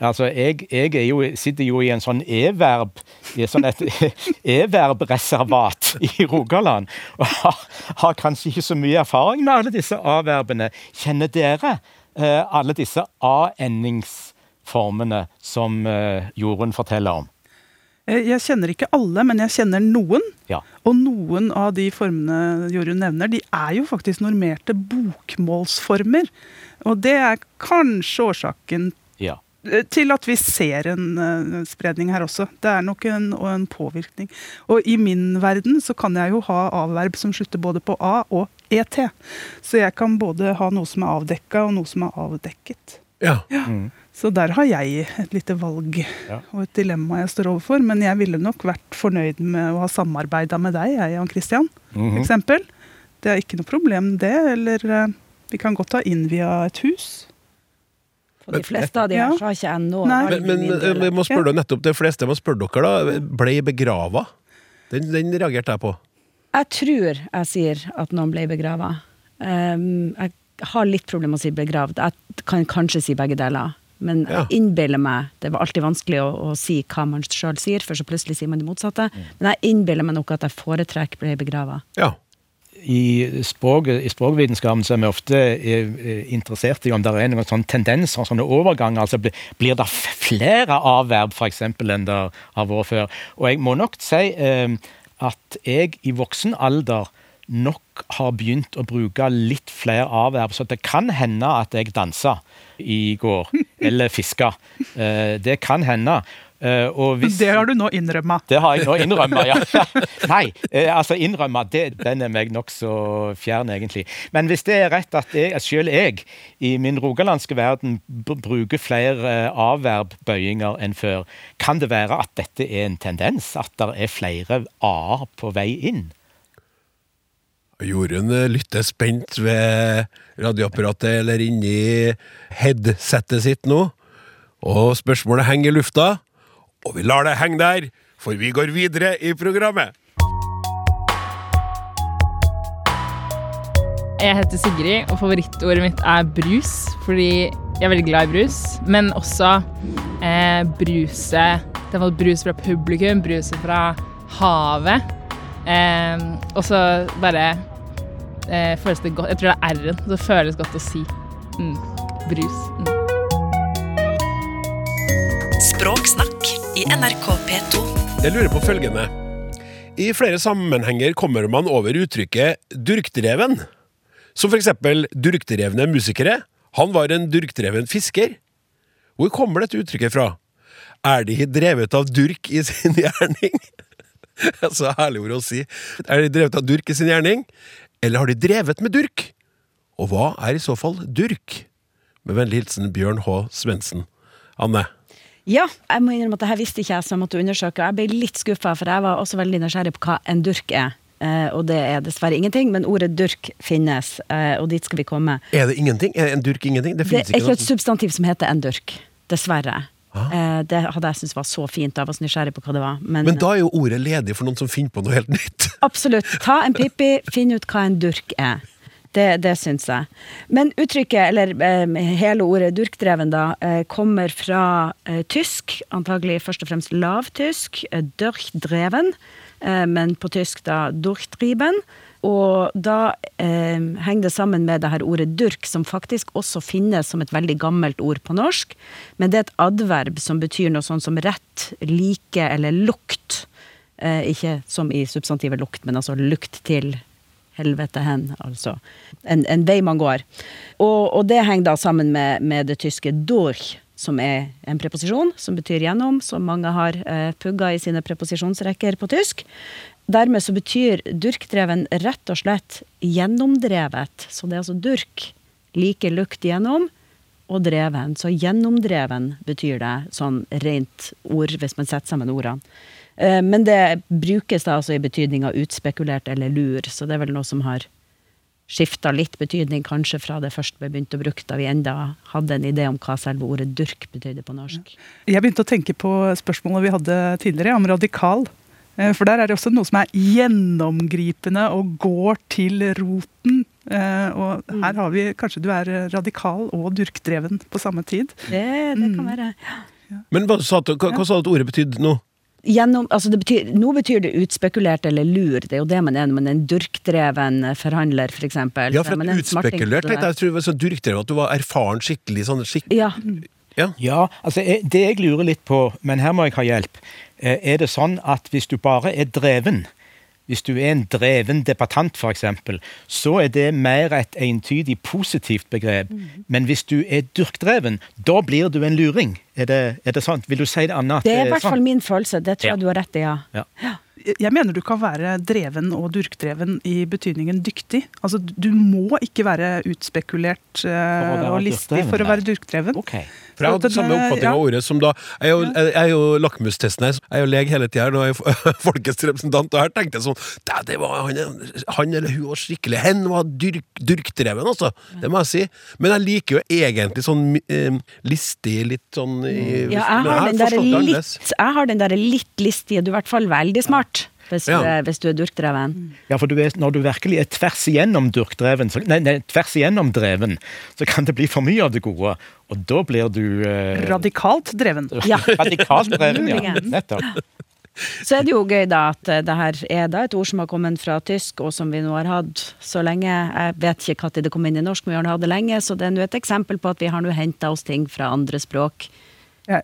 Altså, jeg, jeg jo, sitter jo i en sånn e-verb i sånn et <laughs> e-verbreservat i Rogaland. Og har, har kanskje ikke så mye erfaring med alle disse a-verbene. Kjenner dere eh, alle disse a-endingsformene som eh, Jorunn forteller om? Eh, Jeg kjenner ikke alle, men jeg kjenner noen. Ja. Og noen av de formene Jorunn nevner, de er jo faktisk normerte bokmålsformer. Og det er kanskje årsaken ja. Til at vi ser en eh, spredning her også. Det er nok en, og en påvirkning. Og i min verden så kan jeg jo ha avverb som slutter både på A og ET. Så jeg kan både ha noe som er avdekka og noe som er avdekket. Ja. Så der har jeg et lite valg Ja. og et dilemma jeg står overfor. Men jeg ville nok vært fornøyd med å ha samarbeida med deg, jeg, Jan Christian. Mhm. Eksempel. Det er ikke noe problem, det. Eller eh, vi kan godt ha innvia et hus. For de fleste av de her så har ikke jeg noe Nei. Men, men jeg eh, vi må spørre deg nettopp det fleste må spørre dere, da. Ble begrava? Den, den reagerte jeg på. Jeg tror jeg sier at noen ble begrava. Um, jeg har litt problemer med å si begravd. Jeg kan kanskje si begge deler. Men Ja. jeg innbiller meg Det var alltid vanskelig å, å si hva man sjøl sier, for så plutselig sier man det motsatte. Mm. Men jeg innbiller meg nok at jeg foretrekker ble begrava. Ja. I, språk, I språkvitenskapen så er vi ofte eh, interessert i om det er noen sånne tendenser, sånne overganger. altså blir, blir det flere avverb for eksempel, enn det har vært før? Og jeg må nok si eh, at jeg i voksen alder nok har begynt å bruke litt flere avverb, så det kan hende at jeg dansa i går, <laughs> eller fiska. Eh, det kan hende. Eh, og hvis, Det har du nå innrømma. det har jeg nå innrømma, ja. <laughs> Nei, eh, altså innrømma, den er meg nokså fjern, egentlig. Men hvis det er rett at jeg, selv jeg i min rogalandske verden b bruker flere eh, avverbbøyinger enn før, kan det være at dette er en tendens? At det er flere a-er på vei inn? Jorunn lytter spent ved radioapparatet eller inni headsettet sitt nå. Og spørsmålet henger i lufta, og vi lar det henge der, for vi går videre i programmet. Jeg heter Sigrid, og favorittordet mitt er brus. Fordi jeg er veldig glad i brus, men også eh, bruset Brus fra publikum, bruset fra havet. Eh, og så bare eh, føles det godt Jeg tror det er r-en. Så føles godt å si mm, brus. Mm. Språksnakk NRK P2. Jeg lurer på følgende. I flere sammenhenger kommer man over uttrykket durkdreven. Som for eksempel durkdrevne musikere. Han var en durkdreven fisker. Hvor kommer dette uttrykket fra? Er de drevet av durk i sin <laughs> gjerning? Så herlig ord å si. Er de drevet av durk i sin gjerning, eller har de drevet med durk? Og hva er i så fall durk? Med vennlig hilsen Bjørn H. Svendsen. Anne? Ja, jeg må innrømme at det her visste ikke jeg, så jeg måtte undersøke. Jeg ble litt skuffa, for jeg var også veldig nysgjerrig på hva en durk er. Uh, og det er dessverre ingenting, men ordet durk finnes, uh, og dit skal vi komme. Er det ingenting? Er en durk ingenting? Det Det er ikke noe. et substantiv som heter en durk. Dessverre. Ah. Uh, det hadde jeg syntes var så fint. Jeg var så nysgjerrig på hva det var. Men, Men da er jo ordet ledig for noen som finner på noe helt nytt. absolutt. Ta en Pippi, finn ut hva en durk er. Det, det syns jeg. Men uttrykket, eller eh, hele ordet durkdreven, da, eh, kommer fra eh, tysk, antagelig først og fremst lavtysk, eh, durchdreven, eh, men på tysk da durchdriben. Og da eh, henger det sammen med det her ordet durk, som faktisk også finnes som et veldig gammelt ord på norsk. Men det er et adverb som betyr noe sånn som rett, like eller lukt. Ikke som i substantivet lukt, men altså lukt til helvete hen, altså. En, en vei man går. Og, og det henger da sammen med, med det tyske durch, som er en preposisjon som betyr gjennom, som mange har eh, pugga i sine preposisjonsrekker på tysk. Dermed så betyr durkdreven rett og slett gjennomdrevet. Så det er altså durk, like lukt gjennom, og dreven. Så gjennomdreven betyr det, sånn rent ord, hvis man setter sammen ordene. Eh, Men det brukes da altså i betydninga utspekulert eller lur, så det er vel noe som har skifta litt betydning, kanskje fra det først ble begynt å bruke, da vi enda hadde en idé om hva selve ordet durk betydde på norsk. Jeg begynte å tenke på spørsmålet vi hadde tidligere, om radikal. Eh, For der er det også noe som er gjennomgripende og går til roten. Eh, Og her har vi kanskje du er radikal og durkdreven på samme tid. Det, det kan være. Men hva, sa hva, hva sa du at ordet betydde nå? Gjennom, altså det betyr, nå betyr det utspekulert eller lur, det er jo det man er når man er en durkdreven forhandler, for eksempel. Ja, for at er utspekulert tenkte jeg, jeg tror var så durkdreven, at du var erfaren skikkelig sånn skikk... Ja, Ja, altså Det jeg lurer litt på, men her må jeg ha hjelp, eh, er det sånn at hvis du bare er dreven, hvis du er en dreven debattant f.eks., så er det mer et entydig positivt begrep. Men hvis du er dyrkdreven, da blir du en luring. Er det, er det sant? Vil du si det annet? det er i hvert sånn? fall min følelse. Det tror Ja. jeg du har rett i, ja. Ja. Jeg mener du kan være dreven og durkdreven i betydningen dyktig. Altså, Du må ikke være utspekulert uh, og listig for å være durkdreven. Ok. For jeg hadde det, samme eh, oppfatning av ordet som da Jeg er jo, jeg er jo lakmustesten her. Jeg er jo lege hele tida. Nå er jeg <laughs> folkets representant, og her tenkte jeg sånn "Dæ, det var, han, han eller hun var skikkelig Hen var dyrk, dyrkdreven, altså. Det må jeg si. Men jeg liker jo egentlig sånn eh, listig, litt sånn i, Ja, jeg har, den litt, jeg har den der litt listige, du er i hvert fall veldig smart, hvis, Ja. du, er, hvis du er durkdreven. Ja, for du er, når du virkelig er tvers igjennom durkdreven, så, nei, nei, tvers igjennom dreven, så kan det bli for mye av det gode. Og da blir du eh, Radikalt dreven. Ja. <laughs> radikalt dreven. Ja, nettopp. <laughs> Så er det jo gøy da at eh, det her er da et ord som har kommet fra tysk, og som vi nå har hatt så lenge. Jeg vet ikke når det kom inn i norsk, men vi har hatt det lenge, så det er nå et eksempel på at vi har nå henta oss ting fra andre språk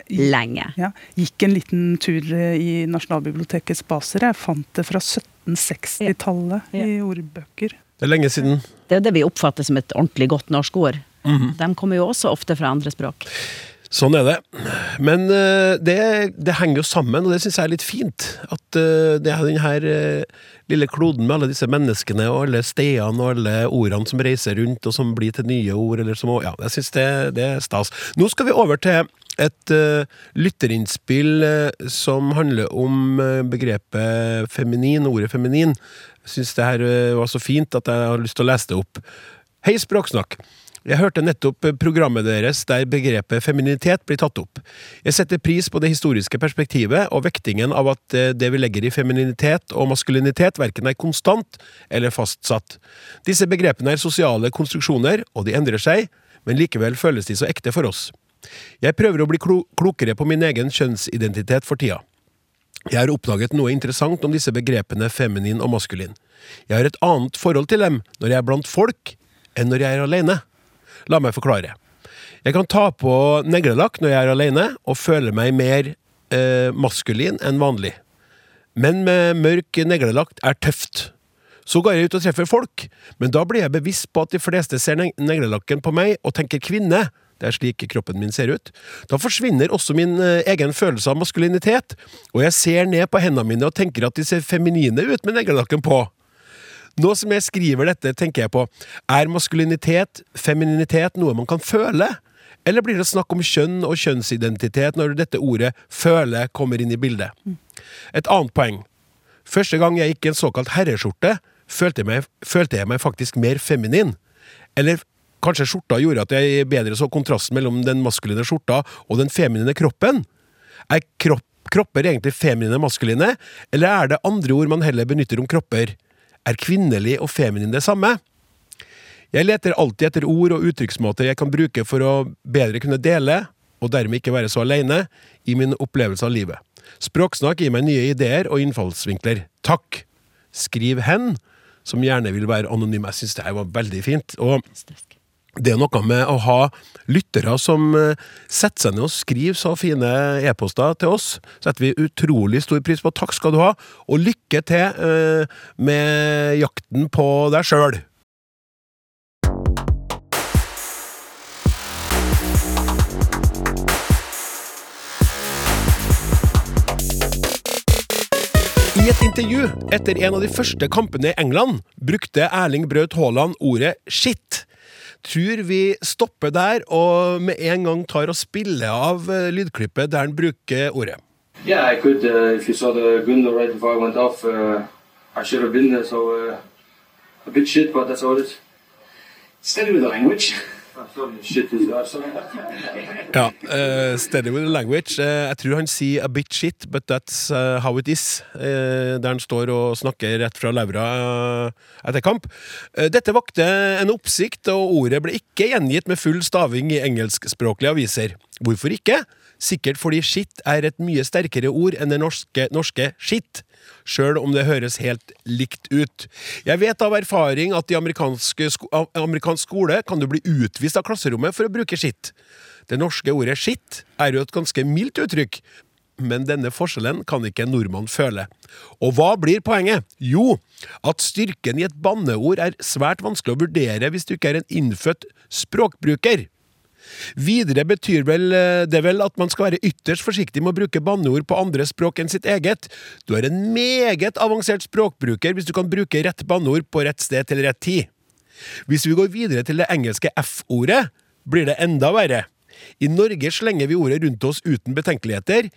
lenge. ja, gikk en liten tur eh, i Nasjonalbibliotekets baser. Jeg fant det fra 1760-tallet Ja. i ordbøker. Det er lenge siden. Det er jo det vi oppfatter som et ordentlig godt norsk ord. Mhm. De kommer jo også ofte fra andre språk. Sånn er det. Men eh, det, det henger jo sammen, og det syns jeg er litt fint. At eh, det er denne lille kloden med alle disse menneskene og alle stedene og alle ordene som reiser rundt, og som blir til nye ord, eller som Ja, jeg syns det, det er stas. Nå skal vi over til et uh, lytterinnspill uh, som handler om uh, begrepet feminin, ordet feminin. Jeg syns det her var så fint at jeg har lyst til å lese det opp. Hei, Språksnakk. Jeg hørte nettopp programmet deres der begrepet femininitet blir tatt opp. Jeg setter pris på det historiske perspektivet og vektingen av at det vi legger i femininitet og maskulinitet verken er konstant eller fastsatt. Disse begrepene er sosiale konstruksjoner, og de endrer seg, men likevel føles de så ekte for oss. Jeg prøver å bli klo klokere på min egen kjønnsidentitet for tida. Jeg har oppdaget noe interessant om disse begrepene feminin og maskulin. Jeg har et annet forhold til dem når jeg er blant folk, enn når jeg er alene. La meg forklare. Jeg kan ta på neglelakk når jeg er alene, og føle meg mer eh, maskulin enn vanlig. Men med mørk neglelakk er tøft. Så går jeg ut og treffer folk, men da blir jeg bevisst på at de fleste ser neglelakken på meg og tenker kvinne. Det er slik kroppen min ser ut. Da forsvinner også min eh, egen følelse av maskulinitet, og jeg ser ned på hendene mine og tenker at de ser feminine ut med neglelakken på. Nå som jeg skriver dette, tenker jeg på er maskulinitet, femininitet, noe man kan føle? Eller blir det snakk om kjønn og kjønnsidentitet når dette ordet 'føle' kommer inn i bildet? Et annet poeng. Første gang jeg gikk i en såkalt herreskjorte, følte følte jeg meg faktisk mer feminin. Eller kanskje skjorta gjorde at jeg bedre så kontrasten mellom den maskuline skjorta og den feminine kroppen? Er kropp, kropper egentlig feminine og maskuline, eller er det andre ord man heller benytter om kropper? Er kvinnelig og feminin det samme? Jeg leter alltid etter ord og uttrykksmåter jeg kan bruke for å bedre kunne dele, og dermed ikke være så alene, i min opplevelse av livet. Språksnakk gir meg nye ideer og innfallsvinkler. Takk! Skriv hen, som gjerne vil være anonym. Jeg syns det her var veldig fint. Og det er noe med å ha lyttere som eh, setter seg ned og skriver så fine e-poster til oss. setter vi utrolig stor pris på. Takk skal du ha, og lykke til eh, med jakten på deg sjøl. I et intervju etter en av de første kampene i England brukte Erling Braut Haaland ordet 'shit' tror vi stopper der og med en gang tar og spiller av eh, lydklippet der han bruker ordet. Yeah, I could. Uh, if you saw the window right before I went off, uh, I should have been there. So uh, a bit shit, but that's all it is. Steady with the language. <laughs> Ja, Uh, steady with the language. Eh, jeg tror han sier 'a bit shit, but that's uh, how it is', der han står og snakker rett fra eh, etter kamp. Dette vakte en oppsikt, og ordet ble ikke gjengitt med full staving i engelskspråklige aviser. Hvorfor ikke? Sikkert fordi skitt er et mye sterkere ord enn det norske, norske skitt, Sjøl om det høres helt likt ut. Jeg vet av erfaring at i sko amerikansk skole kan du bli utvist av klasserommet for å bruke skitt. Det norske ordet skitt er jo et ganske mildt uttrykk, men denne forskjellen kan ikke en nordmann føle. Og hva blir poenget? Jo, at styrken i et banneord er svært vanskelig å vurdere hvis du ikke er en innfødt språkbruker. Videre betyr vel eh, det vel at man skal være ytterst forsiktig med å bruke banneord på andre språk enn sitt eget. Du er en meget avansert språkbruker hvis du kan bruke rett banneord på rett sted til rett tid. Hvis vi går videre til det engelske F-ordet, blir det enda verre. I Norge slenger vi ordet rundt oss uten betenkeligheter.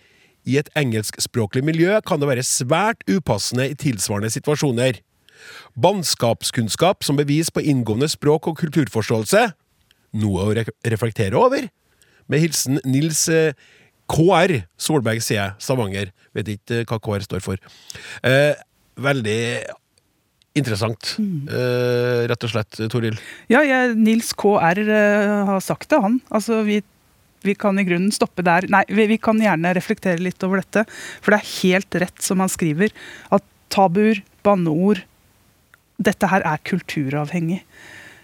I et engelskspråklig miljø kan det være svært upassende i tilsvarende situasjoner. Bannskapskunnskap som bevis på inngående språk- og kulturforståelse noe å re reflektere over. Med hilsen Nils eh, KR Solberg, sier jeg. Stavanger. Vet ikke hva KR står for. Eh, veldig interessant, eh, rett og slett, Toril. Ja, jeg, Nils KR eh, har sagt det, han. Altså, vi, vi kan i grunnen stoppe der. Nei, vi, vi kan gjerne reflektere litt over dette. For det er helt rett som han skriver, at tabuer, banneord Dette her er kulturavhengig.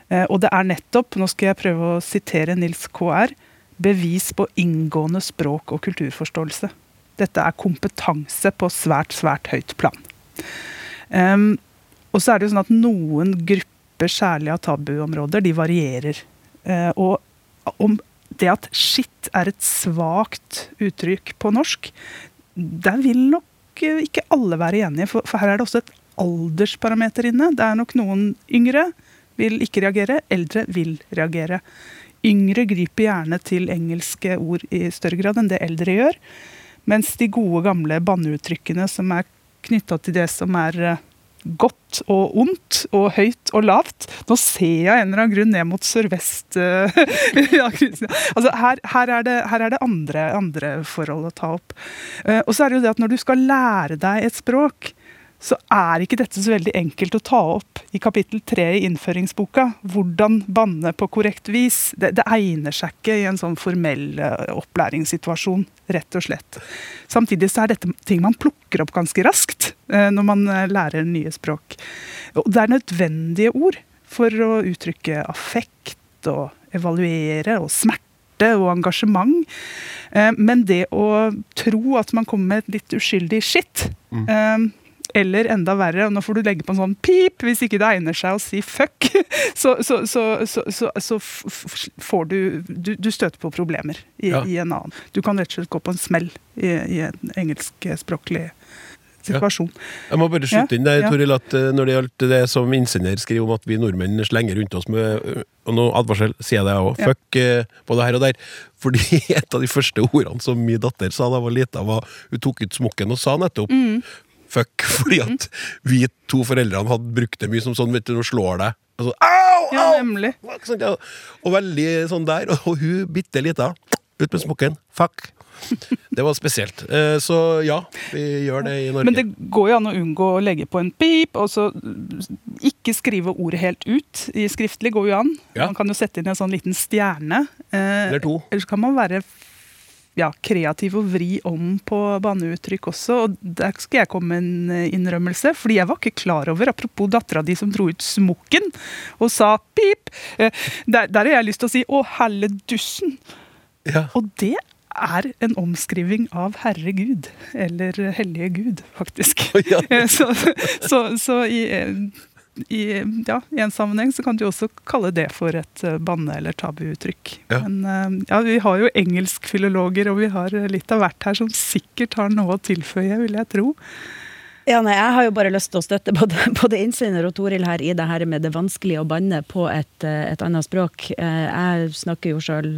Eh, og det er nettopp, nå skal jeg prøve å sitere Nils KR, bevis på inngående språk- og kulturforståelse. Dette er kompetanse på svært, svært høyt plan. Um, og så er det jo sånn at noen grupper, særlig av tabuområder, de varierer. Uh, og om det at skitt er et svakt uttrykk på norsk, der vil nok eh, ikke alle være enige, for, for her er det også et aldersparameter inne. Det er nok noen yngre vil ikke reagere, eldre vil reagere. Yngre griper gjerne til engelske ord i større grad enn det eldre gjør. Mens de gode, gamle banneuttrykkene som er knytta til det som er eh, godt og ondt og høyt og lavt. Nå ser jeg en eller annen grunn ned mot sørvest. eh, <laughs> altså her, her er det, her er det andre, andre forhold å ta opp. Eh, Og så er det jo det at når du skal lære deg et språk, så er ikke dette så veldig enkelt å ta opp i kapittel tre i innføringsboka. Hvordan banne på korrekt vis. Det, det egner seg ikke i en sånn formell eh, opplæringssituasjon, rett og slett. Samtidig så er dette ting man plukker opp ganske raskt eh, når man eh, lærer nye språk. Og det er nødvendige ord for å uttrykke affekt og evaluere og smerte og engasjement. Men det å tro at man kommer med et litt uskyldig skitt eh, eller enda verre, og nå får du legge på en sånn pip hvis ikke det egner seg å si fuck, <laughs> så, så, så, så, får du, du Du støter på problemer i, Ja. i en annen. Du kan rett og slett gå på en smell i, i en engelskspråklig situasjon. Jeg må bare skyte Ja, inn der, ja. Toril, at eh, når det gjaldt det som innsender skriver om at vi nordmenn slenger rundt oss med eh, Og nå advarsel, sier jeg det òg. Ja. Fuck eh, både her og der. <laughs> Fordi et av de første ordene som min datter sa da hun var lita, var Hun tok ut smokken og sa nettopp Mm. Fuck, <laughs> fordi at vi to foreldrene hadde brukt det mye som sånn, vet du, nå slår deg. Og så, au, Ja, nemlig. Ja. Og veldig sånn der. Og hun bitte lita. Ut med smokken. Fuck. Det var spesielt. Eh, Så ja, vi gjør det i Norge. Men det går jo an å unngå å legge på en pip, og så ikke skrive ordet helt ut. I skriftlig går jo an. Ja. Man kan jo sette inn en sånn liten stjerne. Eh, Eller to. Eller så kan man være ja, kreativ og vri om på banneuttrykk også. Og der skal jeg komme med en eh, innrømmelse, fordi jeg var ikke klar over, apropos dattera di som dro ut smokken og sa pip, eh, der, der har jeg lyst til å si å helle dussen. Ja. Og det er en omskriving av herregud, eller hellige gud, faktisk. Ja. <laughs> så så, så i, i, ja, i en sammenheng så kan du også kalle det for et eh, banne- eller tabuuttrykk. Ja. Men eh, ja, vi har jo engelskfilologer, og vi har eh, litt av hvert her som sikkert har noe å tilføye, vil jeg tro. Ja, nei, Jeg har jo bare lyst til å støtte både, <laughs> både innsender og Toril her i det her med det vanskelige å banne på et, et annet språk. Eh, Jeg snakker jo sjøl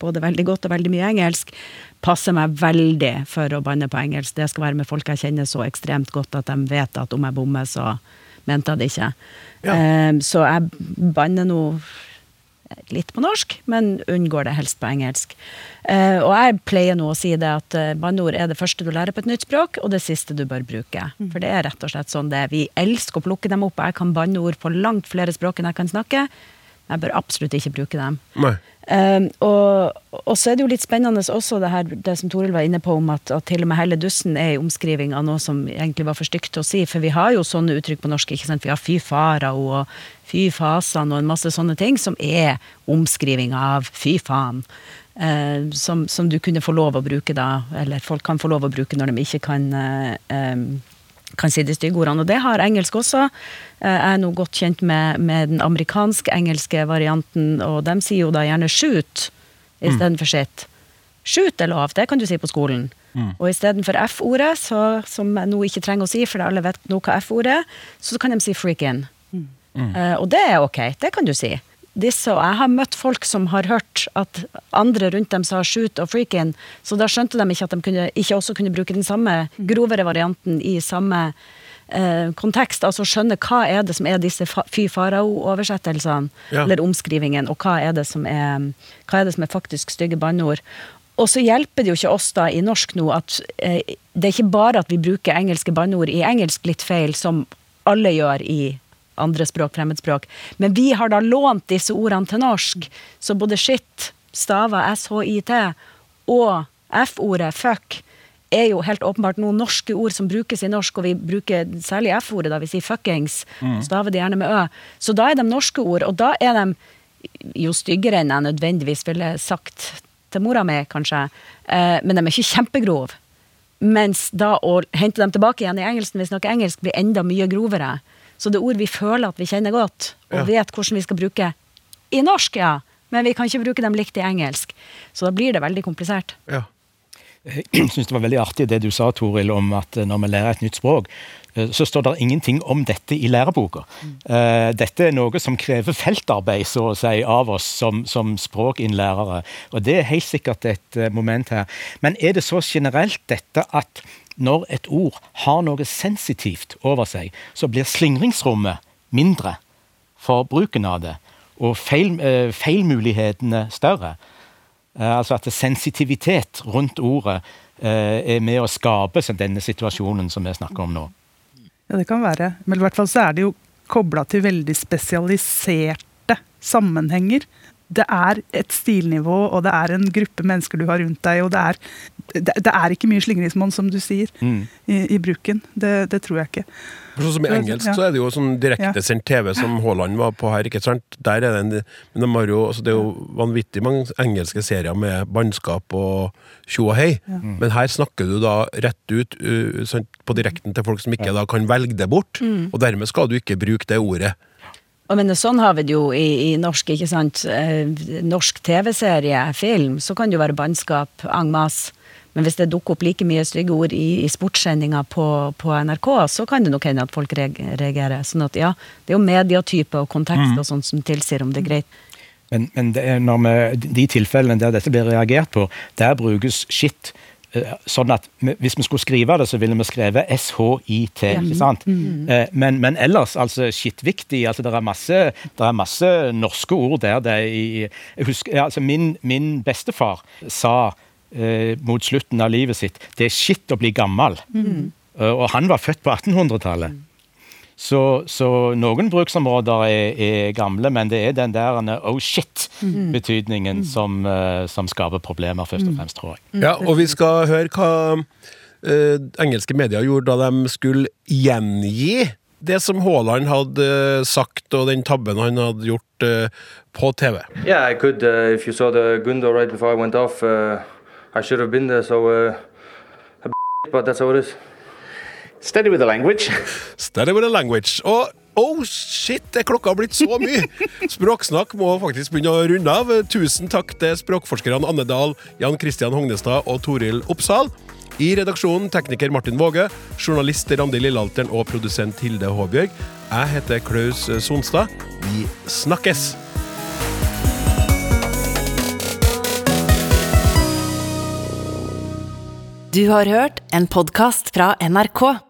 både veldig godt og veldig mye engelsk. Passer meg veldig for å banne på engelsk. Det skal være med folk jeg kjenner så ekstremt godt at de vet at om jeg bommer, så mente jeg det ikke. Ja. Eh, Så jeg banner nå litt på norsk, men unngår det helst på engelsk. Eh, og jeg pleier nå å si det at eh, banneord er det første du lærer på et nytt språk, og det siste du bør bruke. For det er rett og slett sånn det. Vi elsker å plukke dem opp, og jeg kan banneord på langt flere språk enn jeg kan snakke. Jeg bør absolutt ikke bruke dem. Um, og, og så er det jo litt spennende også det her, det som Toril var inne på, om at, at til og med hele dussen er en omskriving av noe som egentlig var for stygt å si. For vi har jo sånne uttrykk på norsk. ikke sant? Vi har fy farao og fy fasan og en masse sånne ting som er omskriving av fy faen. Uh, som, som du kunne få lov å bruke da, eller folk kan få lov å bruke når de ikke kan uh, em, kan si de stygge ordene. Og det har engelsk også. Eh, Jeg er nå godt kjent med, med den amerikansk-engelske varianten, og de sier jo da gjerne 'shoot' istedenfor sitt Shoot er lov, det kan du si på skolen. Og istedenfor F-ordet, som jeg nå ikke trenger å si, for alle vet nå hva F-ordet er, så kan de si 'freaking'. Uh, og det er ok, det kan du si. Disse, og jeg har møtt folk som har hørt at andre rundt dem sa shoot og freaking, så da skjønte de ikke at de kunne, ikke også kunne bruke den samme grovere varianten i samme eh, kontekst. Altså skjønne hva er det som er disse fy farao-oversettelsene, Ja. eller omskrivingen, og hva er det som er, hva er, det som er faktisk stygge banneord. Og så hjelper det jo ikke oss da i norsk nå at eh, det er ikke bare at vi bruker engelske banneord i engelsk litt feil, som alle gjør i andre språk, fremmedspråk. Men vi har da lånt disse ordene til norsk. Så både shit, stava SHIT, og F-ordet fuck er jo helt åpenbart noen norske ord som brukes i norsk, og vi bruker særlig F-ordet, da vi sier fuckings. Staver det gjerne med ø. Så da er de norske ord, og da er de jo styggere enn jeg nødvendigvis ville sagt til mora mi, kanskje. Eh, men de er ikke kjempegrove. Mens da å hente dem tilbake igjen i engelsken, hvis vi snakker engelsk, blir enda mye grovere. Så det er ord vi føler at vi kjenner godt, og Ja. vet hvordan vi skal bruke i norsk, ja. Men vi kan ikke bruke dem likt i engelsk. Så da blir det veldig komplisert. Ja. Jeg syns det var veldig artig det du sa, Toril, om at eh, når vi lærer et nytt språk, eh, så står det ingenting om dette i læreboka. Eh, Dette er noe som krever feltarbeid, så å si, av oss som, som språkinnlærere. Og det er helt sikkert et moment her. Men er det så generelt dette at når et ord har noe sensitivt over seg, så blir slingringsrommet mindre for bruken av det, og feil, eh, feilmulighetene større. Eh, altså at sensitivitet rundt ordet eh, er med å skape denne situasjonen som vi snakker om nå. Ja, det kan være. Men i hvert fall så er det jo kobla til veldig spesialiserte sammenhenger. Det er et stilnivå, og det er en gruppe mennesker du har rundt deg, og det er, det, det er ikke mye slingringsmonn, som du sier, Mm. i, i bruken. Det, det tror jeg ikke. For Sånn som I engelsk så er det jo sånn direktesendt TV som Haaland var på her. ikke sant? Der er det en, men de har jo, altså det er jo vanvittig mange engelske serier med bannskap og tjo og hei. Men her snakker du da rett ut uh, sant, på direkten til folk som ikke da kan velge det bort. Og dermed skal du ikke bruke det ordet. Og men sånn har vi det jo i, i norsk, ikke sant. Eh, norsk TV-serie, film, så kan det jo være bannskap en masse. Men hvis det dukker opp like mye stygge ord i, i sportssendinga på, på NRK, så kan det nok hende at folk reag- reagerer. Sånn at ja, det er jo medietype og kontekst og sånt som tilsier om det er greit. Men, men det når vi, de tilfellene der dette blir reagert på, der brukes shit. Eh, Sånn at Hvis vi skulle skrive det, så ville vi skrevet SHIT. ikke sant? Eh, Men, men ellers, altså skittviktig. altså Det er masse, det er masse norske ord der. Det er i, husker, altså min, min bestefar sa eh, mot slutten av livet sitt det er skitt å bli gammel. Mm. Og han var født på 1800-tallet. Så, så noen bruksområder er, er gamle, men det er den der oh shit-betydningen som, eh, som skaper problemer, først og fremst, tror jeg. Ja, og vi skal høre hva uh, engelske medier gjorde da de skulle gjengi det som Haaland hadde eh, sagt, og den tabben han hadde gjort uh, på TV. Yeah, I could. Uh, if you saw the Gundo right before I went off, uh, I should have been there. So, uh, a but that's how it is. Steady with the language. Steady with the language. Og oh shit, er klokka blitt så mye! Språksnakk må faktisk begynne å runde av. Tusen takk til språkforskerne Anne Dahl, Jan Christian Hognestad og Toril Oppsal. I redaksjonen tekniker Martin Våge, journalist Randi Lillealteren og produsent Hilde Håbjørg. Jeg heter Klaus Sonstad. Vi snakkes! Du har hørt en podkast fra NRK.